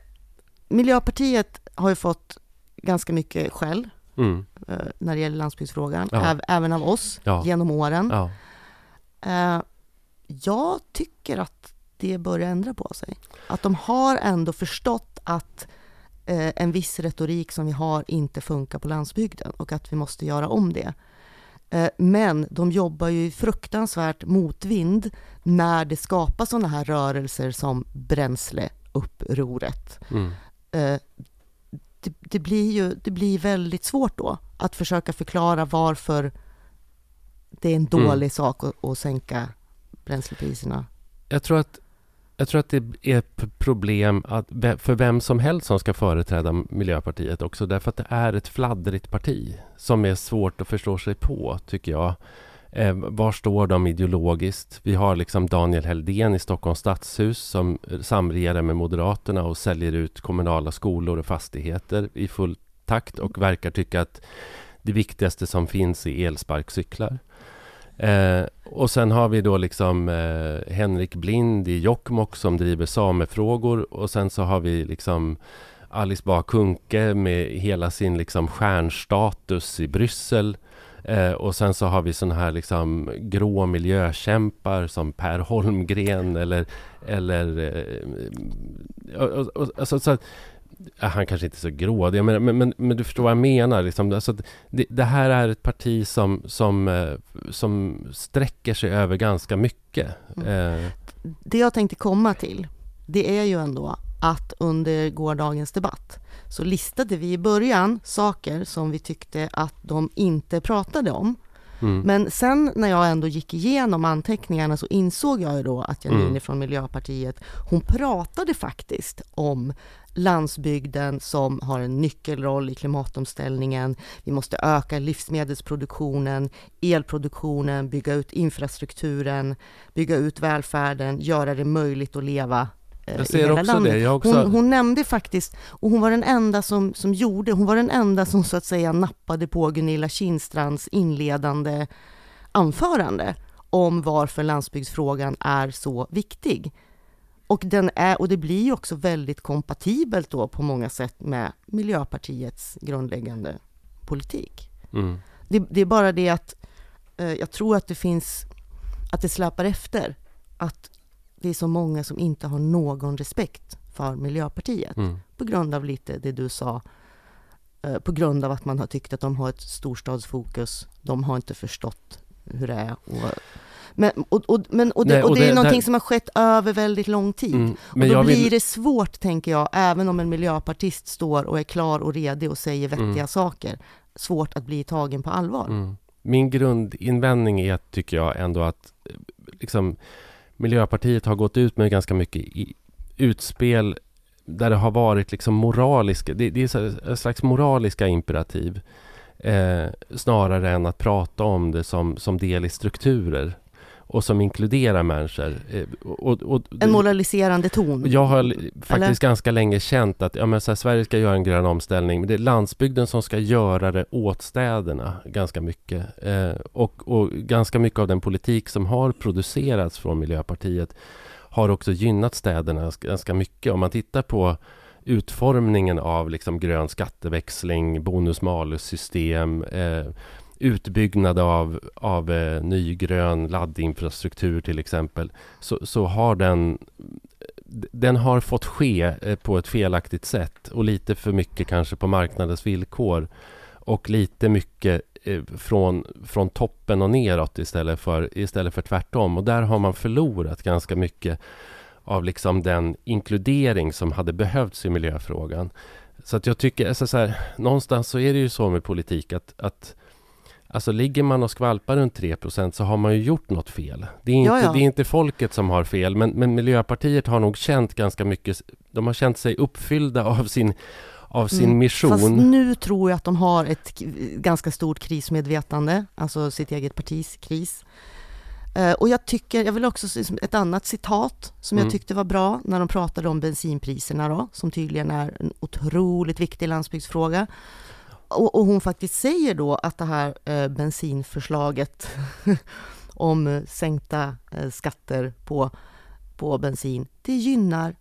Miljöpartiet har ju fått ganska mycket skäll Mm. eh, när det gäller landsbygdsfrågan, Ja. äv- även av oss Ja. genom åren. ja. Eh, jag tycker att det börjar ändra på sig. Att de har ändå förstått att eh, en viss retorik som vi har inte funkar på landsbygden och att vi måste göra om det. Eh, men de jobbar ju fruktansvärt motvind när det skapas sådana här rörelser som bränsleupproret. Mm. Eh, det, det, blir ju det blir väldigt svårt då att försöka förklara varför det är en Mm. dålig sak att, att sänka bränslepriserna. Jag tror att jag tror att det är ett problem att, för vem som helst som ska företräda Miljöpartiet också. Därför att det är ett fladdrigt parti som är svårt att förstå sig på, tycker jag. Eh, var står de ideologiskt? Vi har liksom Daniel Heldén i Stockholms stadshus som eh, samregerar med Moderaterna och säljer ut kommunala skolor och fastigheter i full takt och verkar tycka att det viktigaste som finns är elsparkcyklar. Eh, och sen har vi då liksom eh, Henrik Blind i Jokkmokk som driver samefrågor och sen så har vi liksom Alice Bah Kuhnke med hela sin liksom stjärnstatus i Bryssel. Eh, och sen så har vi såna här liksom grå miljökämpar som Per Holmgren eller, eller eh, och, och, och, alltså, så han kanske inte är så grå, det, men, men, men, men du förstår vad jag menar. Liksom. Alltså, det, det här är ett parti som, som, eh, som sträcker sig över ganska mycket. Eh, Det jag tänkte komma till, det är ju ändå att under gårdagens debatt så listade vi i början saker som vi tyckte att de inte pratade om. mm, Men sen när jag ändå gick igenom anteckningarna så insåg jag ju då att Janine Mm. från Miljöpartiet, hon pratade faktiskt om landsbygden som har en nyckelroll i klimatomställningen. Vi måste öka livsmedelsproduktionen, elproduktionen, bygga ut infrastrukturen, bygga ut välfärden, göra det möjligt att leva eh, jag i ser också landet. det. Jag också, Hon, hon nämnde faktiskt, och hon var den enda som, som gjorde, hon var den enda som så att säga nappade på Gunilla Kindstrands inledande anförande om varför landsbygdsfrågan är så viktig. Och, den är, och det blir ju också väldigt kompatibelt då på många sätt med Miljöpartiets grundläggande politik. mm, Det, det är bara det att eh, jag tror att det finns, att det släpar efter. Att det är så många som inte har någon respekt för Miljöpartiet mm. på grund av lite det du sa. Eh, på grund av att man har tyckt att de har ett storstadsfokus. De har inte förstått hur det är. Och, men, och, och, men, och det, Nej, och det är det- någonting där- som har skett över väldigt lång tid. Mm. och då blir vill, det svårt, tänker jag, även om en miljöpartist står och är klar och redig och säger vettiga Mm. saker, svårt att bli tagen på allvar. mm. Min grundinvändning är, tycker jag, ändå att eh, liksom, Miljöpartiet har gått ut med ganska mycket i, utspel där det har varit liksom moraliska, det, det är en slags moraliska imperativ eh, snarare än att prata om det som, som del i strukturer och som inkluderar människor. Eh, och, och, En moraliserande ton. jag har faktiskt ganska länge känt att ja, men så här, Sverige ska göra en grön omställning, men det är landsbygden som ska göra det åt städerna ganska mycket. Eh, och, och ganska mycket av den politik som har producerats från Miljöpartiet har också gynnat städerna ganska- mycket. Om man tittar på utformningen av liksom grön skatteväxling, bonus-malus-system, eh, utbyggnad av, av eh, ny grön laddinfrastruktur till exempel, så, så har den den har fått ske eh, på ett felaktigt sätt och lite för mycket kanske på marknadens villkor och lite mycket eh, från, från toppen och neråt istället för, istället för tvärtom. Och där har man förlorat ganska mycket av liksom den inkludering som hade behövts i miljöfrågan. Så att jag tycker, alltså så här, någonstans så är det ju så med politik att, att Alltså ligger man och skvalpar runt 3% så har man ju gjort något fel. Det är inte, Ja, ja. Det är inte folket som har fel, men, men Miljöpartiet har nog känt ganska mycket, de har känt sig uppfyllda av sin, av sin Mm, mission. Fast nu tror jag att de har ett ganska stort krismedvetande, alltså sitt eget partis kris. Eh, och jag tycker, jag vill också se ett annat citat som Mm. jag tyckte var bra när de pratade om bensinpriserna då, som tydligen är en otroligt viktig landsbygdsfråga. Och, och hon faktiskt säger då att det här eh, bensinförslaget om sänkta eh, skatter på, på bensin, det gynnar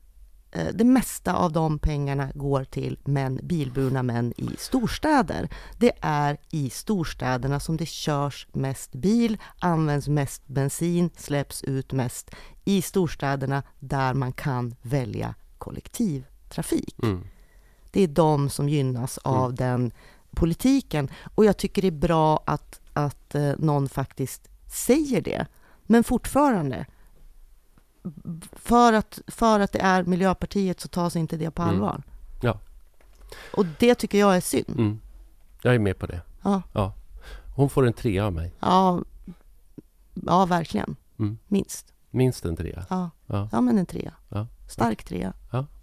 eh, det mesta av de pengarna går till män, bilburna män i storstäder. Det är i storstäderna som det körs mest bil, används mest bensin, släpps ut mest. I storstäderna där man kan välja kollektivtrafik. Mm. Det är de som gynnas av Mm. den politiken. Och jag tycker det är bra att, att eh, någon faktiskt säger det. Men fortfarande, för att, för att det är Miljöpartiet så tas inte det på Mm. allvar. Ja. Och det tycker jag är synd. Mm. Jag är med på det. Ja, Hon får en trea av mig. ja, ja verkligen. Mm. Minst. Minst en trea. Ja, Ja, ja men en trea. Ja. Stark trea,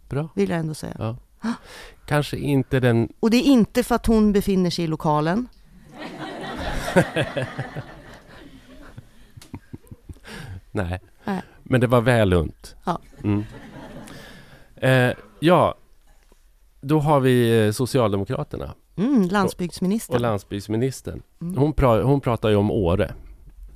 bra. vill jag ändå säga. Ja. Kanske inte den... Och det är inte för att hon befinner sig i lokalen. Nej. Nej. Men det var väl unt. Ja. Mm. Eh, ja, då har vi eh, Socialdemokraterna Mm, landsbygdsministern. och landsbygdsministern. Mm. Hon, pra, hon pratar ju om Åre.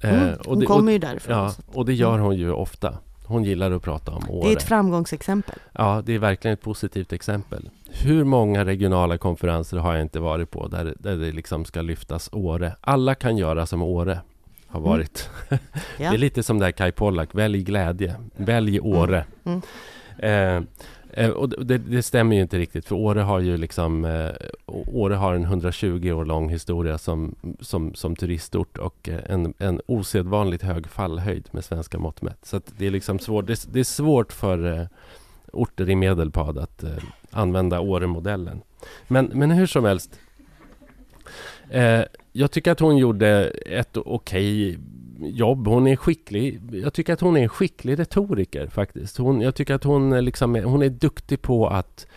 Eh, Mm, hon det- kommer ju därifrån. Ja, och det gör hon ju ofta. Hon gillar att prata om Åre. Det är ett framgångsexempel. Ja, det är verkligen ett positivt exempel. Hur många regionala konferenser har jag inte varit på där, där det liksom ska lyftas Åre? Alla kan göra som Åre har Mm. varit. Ja. Det är lite som där Kai Pollak, välj glädje, välj Åre. Mm. Eh, eh, Eh, och det, det stämmer ju inte riktigt, för Åre har ju liksom eh, Åre har en 120 år lång historia som, som, som turistort och eh, en, en osedvanligt hög fallhöjd med svenska mått mätt. Så att det är liksom svårt, det, det är svårt för eh, orter i Medelpad att eh, använda Åremodellen. Men, men hur som helst. Eh, jag tycker att hon gjorde ett okej jobb. Hon är skicklig. Jag tycker att hon är en skicklig retoriker faktiskt. Hon, jag tycker att hon, är liksom, eh, hon är duktig på att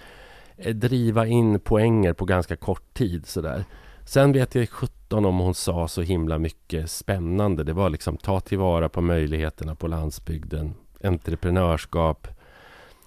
eh, driva in poänger på ganska kort tid sådär. Sen vet jag 17 om hon sa så himla mycket spännande. Det var liksom ta tillvara på möjligheterna på landsbygden, entreprenörskap,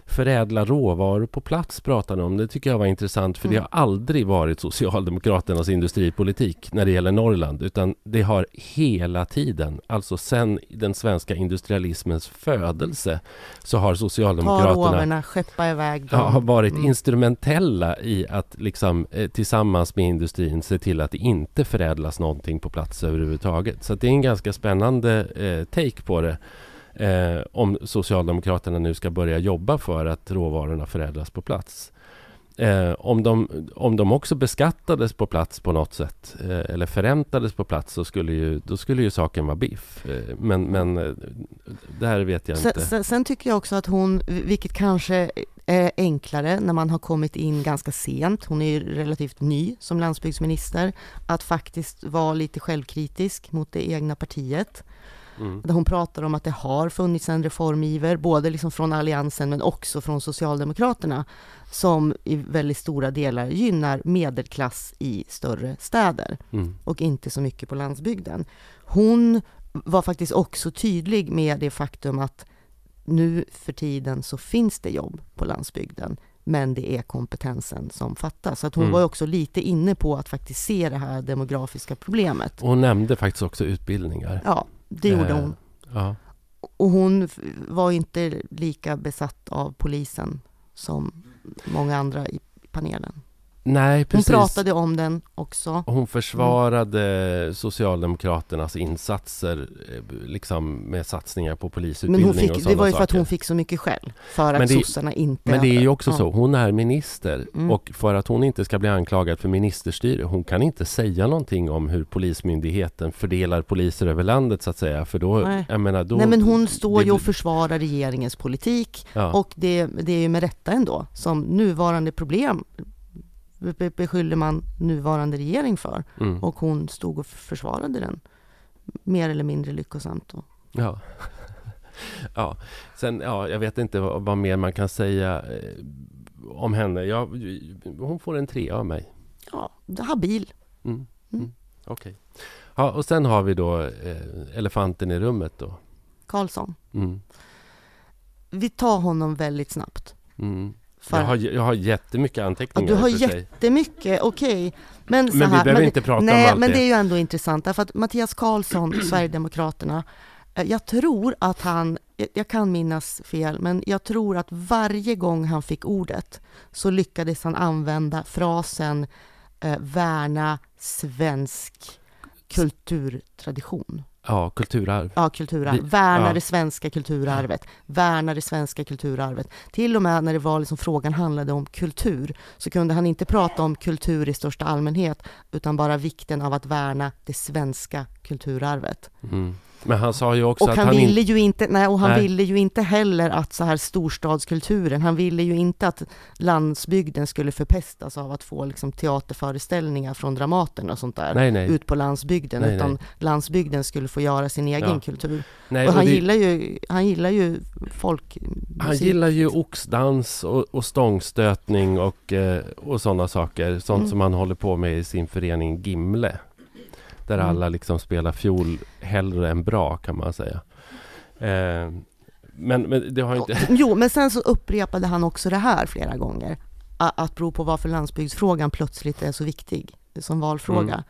förädla råvaror på plats pratade om. Det tycker jag var intressant för det Mm. har aldrig varit Socialdemokraternas industripolitik när det gäller Norrland utan det har hela tiden, alltså sen den svenska industrialismens födelse så har Socialdemokraterna roverna, skeppa iväg dem. har varit Mm. instrumentella i att liksom, eh, tillsammans med industrin se till att det inte förädlas någonting på plats överhuvudtaget. Så det är en ganska spännande eh, take på det. Eh, om Socialdemokraterna nu ska börja jobba för att råvarorna förädlas på plats. Eh, om, de, om de också beskattades på plats på något sätt eh, eller förräntades på plats så skulle ju, då skulle ju saken vara biff. Eh, men men eh, det här vet jag Sen, inte. sen, sen tycker jag också att hon, vilket kanske är enklare när man har kommit in ganska sent, hon är ju relativt ny som landsbygdsminister, att faktiskt vara lite självkritisk mot det egna partiet. Mm. Där hon pratar om att det har funnits en reformiver, både liksom från Alliansen men också från Socialdemokraterna, som i väldigt stora delar gynnar medelklass i större städer Mm. och inte så mycket på landsbygden. Hon var faktiskt också tydlig med det faktum att nu för tiden så finns det jobb på landsbygden, men det är kompetensen som fattas. Så att hon Mm. var också lite inne på att faktiskt se det här demografiska problemet. Och hon nämnde faktiskt också utbildningar. Ja, det gjorde Eh, hon. Ja. Och hon var inte lika besatt av polisen som många andra i panelen. Nej, Hon precis. pratade om den också. Hon försvarade Socialdemokraternas insatser eh, liksom med satsningar på Men polisutbildning hon och fick, det sådana var ju för att saker. hon fick så mycket skäll. För Men att det- sossarna inte... Men det är ju också Ja. så, hon är minister Mm. och för att hon inte ska bli anklagad för ministerstyre, hon kan inte säga någonting om hur Polismyndigheten fördelar poliser över landet så att säga, för då, Nej. jag menar då... Nej men hon står det- ju och försvarar regeringens politik ja. och det, det är ju med rätta ändå som nuvarande problem be- beskyller man nuvarande regering för mm. och hon stod och försvarade den mer eller mindre lyckosamt. Då. Ja. ja. Sen, ja, jag vet inte vad, vad mer man kan säga eh, om henne. Jag, hon får en tre av mig. Ja, habil. Mm. Mm. Mm. Okej. Ja, och sen har vi då eh, elefanten i rummet då. Karlsson. Mm. Vi tar honom väldigt snabbt. Mm. För, Jag, har, jag har jättemycket ja, anteckningar du har jättemycket, okej. Men, så Men vi här, behöver men, inte prata Nej, om allt men det. är ju ändå intressant därför att Mattias Karlsson, Sverigedemokraterna, eh, jag tror att han, jag- jag kan minnas fel, men jag tror att varje gång han fick ordet så lyckades han använda frasen eh, värna svensk kulturtradition. Ja, kulturarv. Ja, kulturarv. Vi- Värna ja. det svenska kulturarvet. Värna det svenska kulturarvet. Till och med när det var liksom frågan handlade om kultur så kunde han inte prata om kultur i största allmänhet utan bara vikten av att värna det svenska kulturarvet. Mm. Men han sa ju också Och att han, han ville inte... ju inte, nej, och han Nej. ville ju inte heller att så här storstadskulturen, han ville ju inte att landsbygden skulle förpestas av att få liksom teaterföreställningar från Dramaten och sånt där Nej, nej. ut på landsbygden, utan landsbygden skulle få göra sin egen Ja. kultur. nej och han, det- gillar ju, han gillar ju folk... Han gillar ju oxdans och, och stångstötning och, eh, och sådana saker. Sånt Mm. som han håller på med i sin förening Gimle. Där Mm. alla liksom spelar fiol hellre än bra kan man säga. Eh, men, men det har inte... Jo, men sen så upprepade han också det här flera gånger. Att bero på varför landsbygdsfrågan plötsligt är så viktig som valfråga. Mm.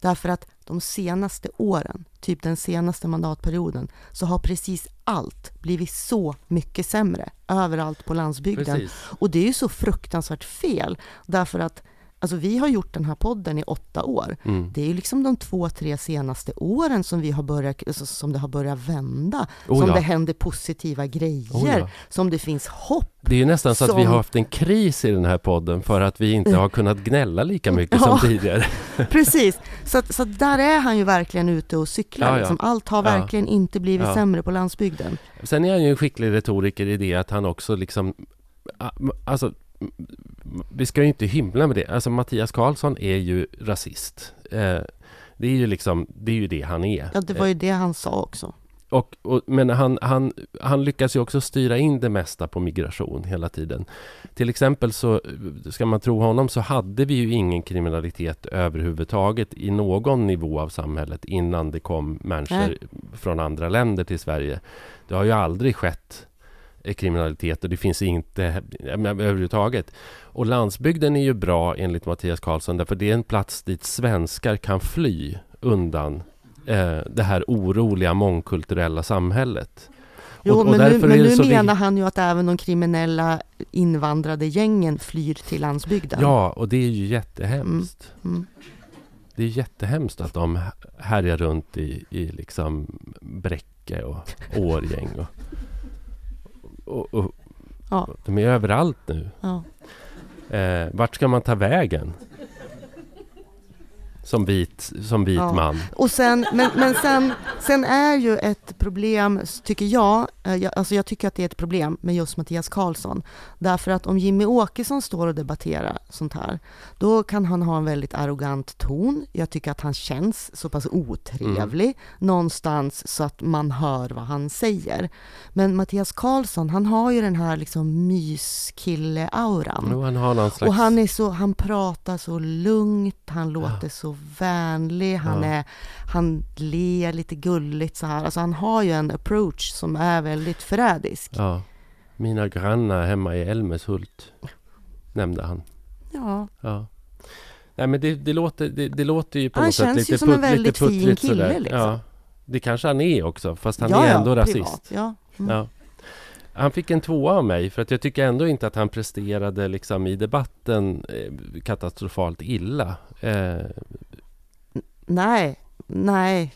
Därför att de senaste åren, typ den senaste mandatperioden, så har precis allt blivit så mycket sämre överallt på landsbygden. Precis. Och det är ju så fruktansvärt fel, därför att alltså, vi har gjort den här podden i åtta år. Mm. Det är ju liksom de två, tre senaste åren som, vi har börjat, alltså, som det har börjat vända. Oh som ja. det händer positiva grejer, Oh ja. som det finns hopp. Det är ju nästan så att vi Som- har haft en kris i den här podden för att vi inte har kunnat gnälla lika mycket Ja. som tidigare. Precis, så, så där är han ju verkligen ute och cyklar. Liksom. Allt har verkligen inte blivit sämre på landsbygden. Sen är han ju en skicklig retoriker i det att han också liksom... Alltså, vi ska ju inte hymla med det. Alltså Mattias Karlsson är ju rasist. Eh, det är ju liksom, det är ju det han är. Ja, det var ju det han sa också. Och, och, men han, han, han lyckas ju också styra in det mesta på migration hela tiden. Till exempel så, ska man tro honom, så hade vi ju ingen kriminalitet överhuvudtaget i någon nivå av samhället innan det kom människor Nej. från andra länder till Sverige. Det har ju aldrig skett kriminalitet och det finns inte men överhuvudtaget. Och landsbygden är ju bra enligt Mattias Karlsson därför det är en plats dit svenskar kan fly undan eh, det här oroliga mångkulturella samhället. Jo, Och- och men nu, men det nu menar han ju att även de kriminella invandrade gängen flyr till landsbygden. Ja, och det är ju jättehemskt. Mm. Det är jättehemskt att de härjar runt i, i liksom Bräcke och Årgäng. Och, och, och, Ja. De är överallt nu. Ja. Eh, vart ska man ta vägen? Som vit, som vit Ja. man. Och sen, men, men sen, sen är ju ett problem, tycker jag, eh, jag, alltså jag tycker att det är ett problem med just Mattias Karlsson. Därför att om Jimmy Åkesson står och debatterar sånt här, då kan han ha en väldigt arrogant ton. Jag tycker att han känns så pass otrevlig någonstans så att man hör vad han säger. Men Mattias Karlsson, han har ju den här liksom myskille-auran. Jo, han har någon slags... Och han, är så, han pratar så lugnt, han låter så vänlig, han, Ja. är, han ler lite gulligt så här. Alltså han har ju en approach som är väldigt förrädisk. Ja. Mina grannar hemma i Älmeshult. Nämnde han. Ja, Ja. Nej men det, det, låter, det, det låter ju på Han något sätt känns lite, ju som en väldigt fin puttrigt kille, sådär. liksom. Ja. Det kanske han är också, fast han ja, är ja, ändå rasist. privat, Ja. Mm. Ja. Han fick en tvåa av mig för att jag tycker ändå inte att han presterade liksom i debatten eh, katastrofalt illa. Eh, Nej, nej.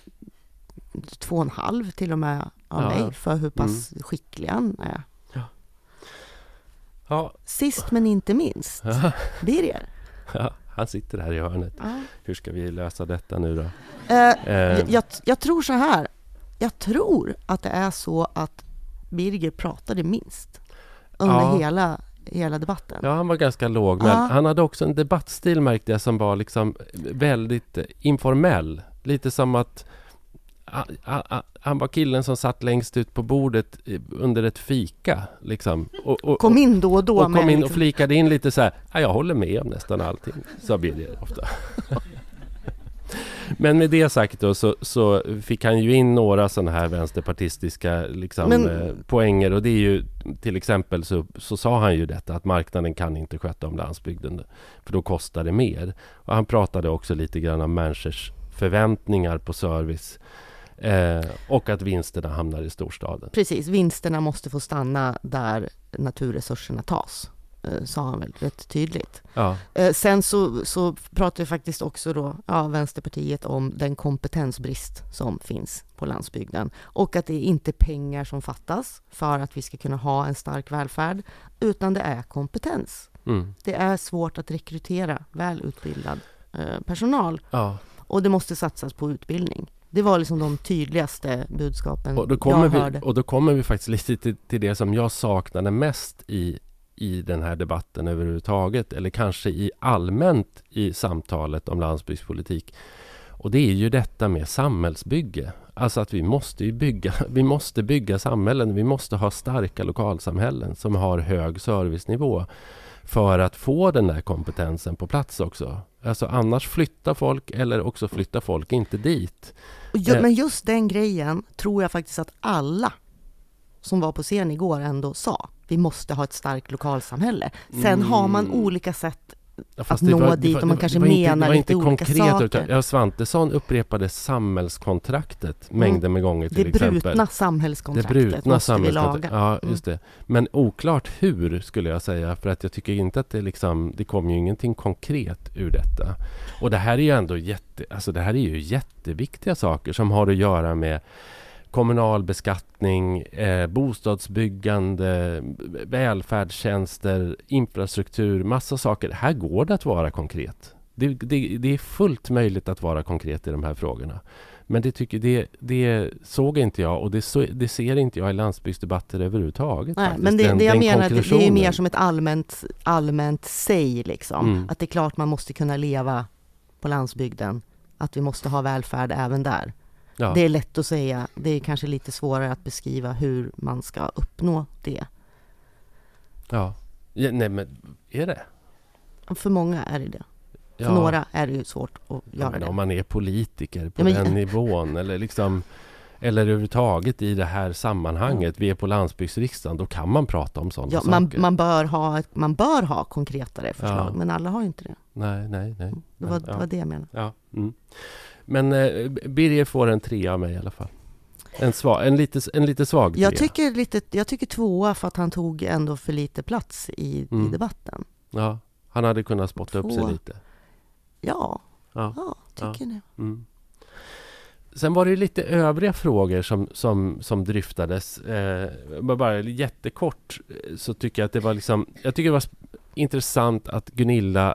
Två och en halv till och med av Ja. mig för hur pass skicklig han är. ja, Sist men inte minst, ja, Birger. ja, han sitter här i hörnet. Ja. Hur ska vi lösa detta nu då? Eh, Eh, jag, jag, jag tror så här. Jag tror att det är så att Birger pratade minst under Ja. hela, hela debatten. Ja, han var ganska låg, men Ja. han hade också en debattstil märkte jag som var liksom väldigt informell. Lite som att han, var killen som satt längst ut på bordet eh, under ett fika. Liksom. Och, och, Kom in då och då och kom in och liksom, flikade in lite så här. Ja, jag håller med om nästan allting, sa Birger ofta. Men med det sagt då så, så fick han ju in några sådana här vänsterpartistiska liksom, Men- eh, poänger och det är ju till exempel så, så sa han ju detta att marknaden kan inte sköta om landsbygden för då kostar det mer. Och han pratade också lite grann om människors förväntningar på service eh, och att vinsterna hamnar i storstaden. Precis, vinsterna måste få stanna där naturresurserna tas, sa han väl rätt tydligt. Ja, Eh, Sen så, så pratar vi faktiskt också då, ja, Vänsterpartiet om den kompetensbrist som finns på landsbygden och att det är inte pengar som fattas för att vi ska kunna ha en stark välfärd, utan det är kompetens. mm, Det är svårt att rekrytera välutbildad eh, personal ja. och det måste satsas på utbildning. Det var liksom de tydligaste budskapen Och då kommer, jag vi, hörde. och då kommer vi faktiskt lite till, till det som jag saknade mest i, i den här debatten överhuvudtaget, eller kanske i allmänt i samtalet om landsbygdspolitik. Och det är ju detta med samhällsbygge. Alltså att vi måste bygga, vi måste bygga samhällen. Vi måste ha starka lokalsamhällen som har hög servicenivå för att få den där kompetensen på plats också. Alltså annars flyttar folk eller också flyttar folk inte dit. Ju, Eh. men just den grejen tror jag faktiskt att alla som var på scen igår ändå sa. Vi måste ha ett starkt lokalsamhälle. Sen har man Mm. olika sätt. Ja, Att det nå var- dit det och man det kanske var inte- menar det lite inte olika konkret, saker. Utan, ja, Svantesson upprepade samhällskontraktet mängder med gånger till Mm. Det exempel. brutna Det samhällskontraktet brutna måste vi samhällskontraktet. Ja, Mm. just det. Men oklart hur, skulle jag säga. För att jag tycker inte att det liksom... Det kommer ju ingenting konkret ur detta. Och det här är ju ändå jätte... Alltså det här är ju jätteviktiga saker som har att göra med kommunal beskattning, eh, bostadsbyggande, välfärdstjänster, infrastruktur, massa saker. Här går det att vara konkret. Det, det, det är fullt möjligt att vara konkret i de här frågorna. Men det, tycker, det, det såg inte jag och det, så, det ser inte jag i landsbygdsdebatter överhuvudtaget. Nej, faktiskt. men det, Den- det jag menar, det, det är mer som ett allmänt, allmänt säg liksom. Mm. Att det är klart man måste kunna leva på landsbygden. Att vi måste ha välfärd även där. Ja. Det är lätt att säga. Det är kanske lite svårare att beskriva hur man ska uppnå det. Ja. ja. Nej, men är det? För många är det det. För Ja. några är det ju svårt att göra men det. om man är politiker på men- den nivån eller liksom eller överhuvudtaget i det här sammanhanget. Vi är på landsbygdsriksdagen. Då kan man prata om sådana Ja, saker. man, man, bör ha, man bör ha konkretare förslag, Ja. men alla har ju inte det. Nej, nej, nej. Det var, ja. det var det jag menade. Ja. Mm. Men eh, Birger får en trea av mig i alla fall. En, svag, en, lite, en lite svag Jag trea. tycker, lite, jag tycker tvåa för att han tog ändå för lite plats i, Mm. i debatten. Ja, han hade kunnat spotta upp sig Två. lite. Ja, Ja. ja tycker det. Mm. Sen var det lite övriga frågor som, som, som dryftades. Eh, bara- jättekort eh, så tycker jag att det var liksom... Jag tycker det var intressant att Gunilla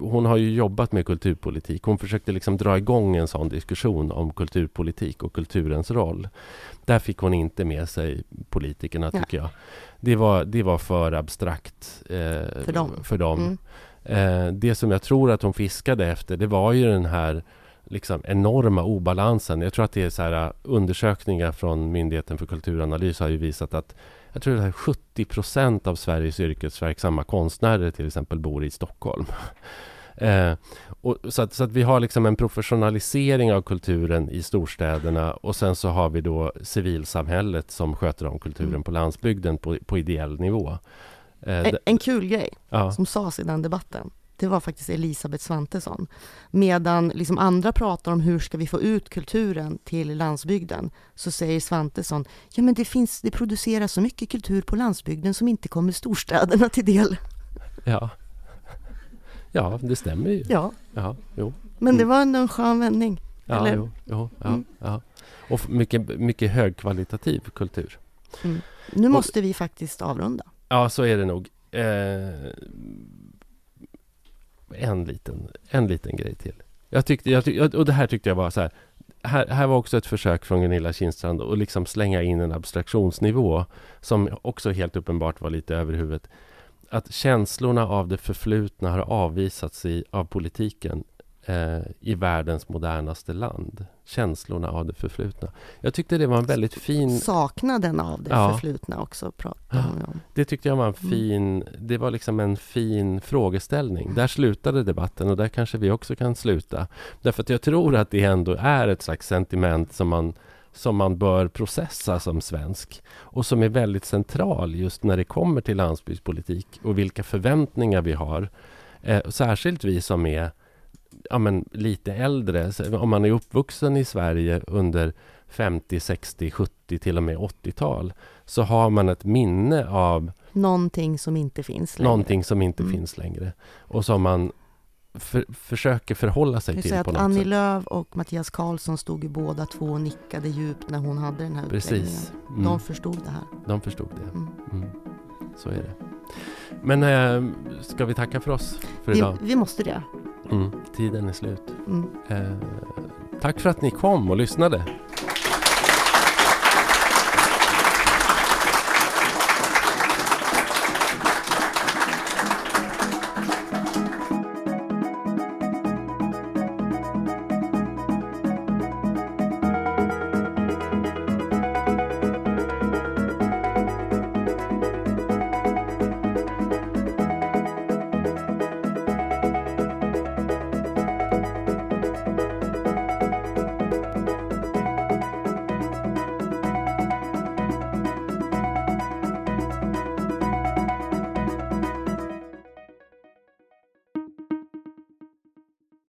hon har ju jobbat med kulturpolitik. Hon försökte liksom dra igång en sån diskussion om kulturpolitik och kulturens roll. Där fick hon inte med sig politikerna, Nej. tycker jag. Det var, det var för abstrakt eh, För dem. För dem. Mm. Eh, det som jag tror att hon fiskade efter, det var ju den här liksom enorma obalansen. Jag tror att det är så här, uh, undersökningar från Myndigheten för kulturanalys har ju visat att jag tror att 70 procent av Sveriges yrkesverksamma konstnärer till exempel bor i Stockholm. Eh, och så, att, så att vi har liksom en professionalisering av kulturen i storstäderna och sen så har vi då civilsamhället som sköter om kulturen Mm. på landsbygden på, på ideell nivå. Eh, En, en kul grej ja. som sades i den debatten, det var faktiskt Elisabeth Svantesson. Medan liksom andra pratar om hur ska vi få ut kulturen till landsbygden, så säger Svantesson, ja men det, finns, det produceras så mycket kultur på landsbygden som inte kommer storstäderna till del. Ja. ja, det stämmer ju. Ja, Ja, jo. men det Mm. var ändå en skön vändning. Ja, Eller? jo, jo, ja, Mm. ja. Och mycket, mycket högkvalitativ kultur. Nu Och- måste vi faktiskt avrunda. Ja, så är det nog. Eh, en, liten, en liten grej till. Jag tyckte, jag tyckte, och det här tyckte jag var så här. Här, här var också ett försök från Gunilla Kindstrand att liksom slänga in en abstraktionsnivå som också helt uppenbart var lite över huvudet. Att känslorna av det förflutna har avvisats i, av politiken eh, i världens modernaste land. Känslorna av det förflutna. Jag tyckte det var en väldigt fin... Saknaden av det Ja. förflutna också pratade ju om. Det tyckte jag var en Mm. fin... Det var liksom en fin frågeställning. Där slutade debatten och där kanske vi också kan sluta. Därför att jag tror att det ändå är ett slags sentiment som man som man bör processa som svensk och som är väldigt central just när det kommer till landsbygdspolitik och vilka förväntningar vi har. Eh, särskilt vi som är ja, men, lite äldre. Om man är uppvuxen i Sverige under 50, 60, 70 till och med 80-tal så har man ett minne av Någonting som inte finns längre. någonting som inte Mm. finns längre och som man för, försöker förhålla sig Jag till på något Annie sätt. Lööf och Mattias Karlsson stod ju båda två och nickade djupt när hon hade den här utläggningen. Precis. Mm. De förstod det här. De förstod det. Mm. Mm. Så är det. Men eh, ska vi tacka för oss för Vi, idag? vi måste det. Mm. Tiden är slut. Mm. Eh, tack för att ni kom och lyssnade.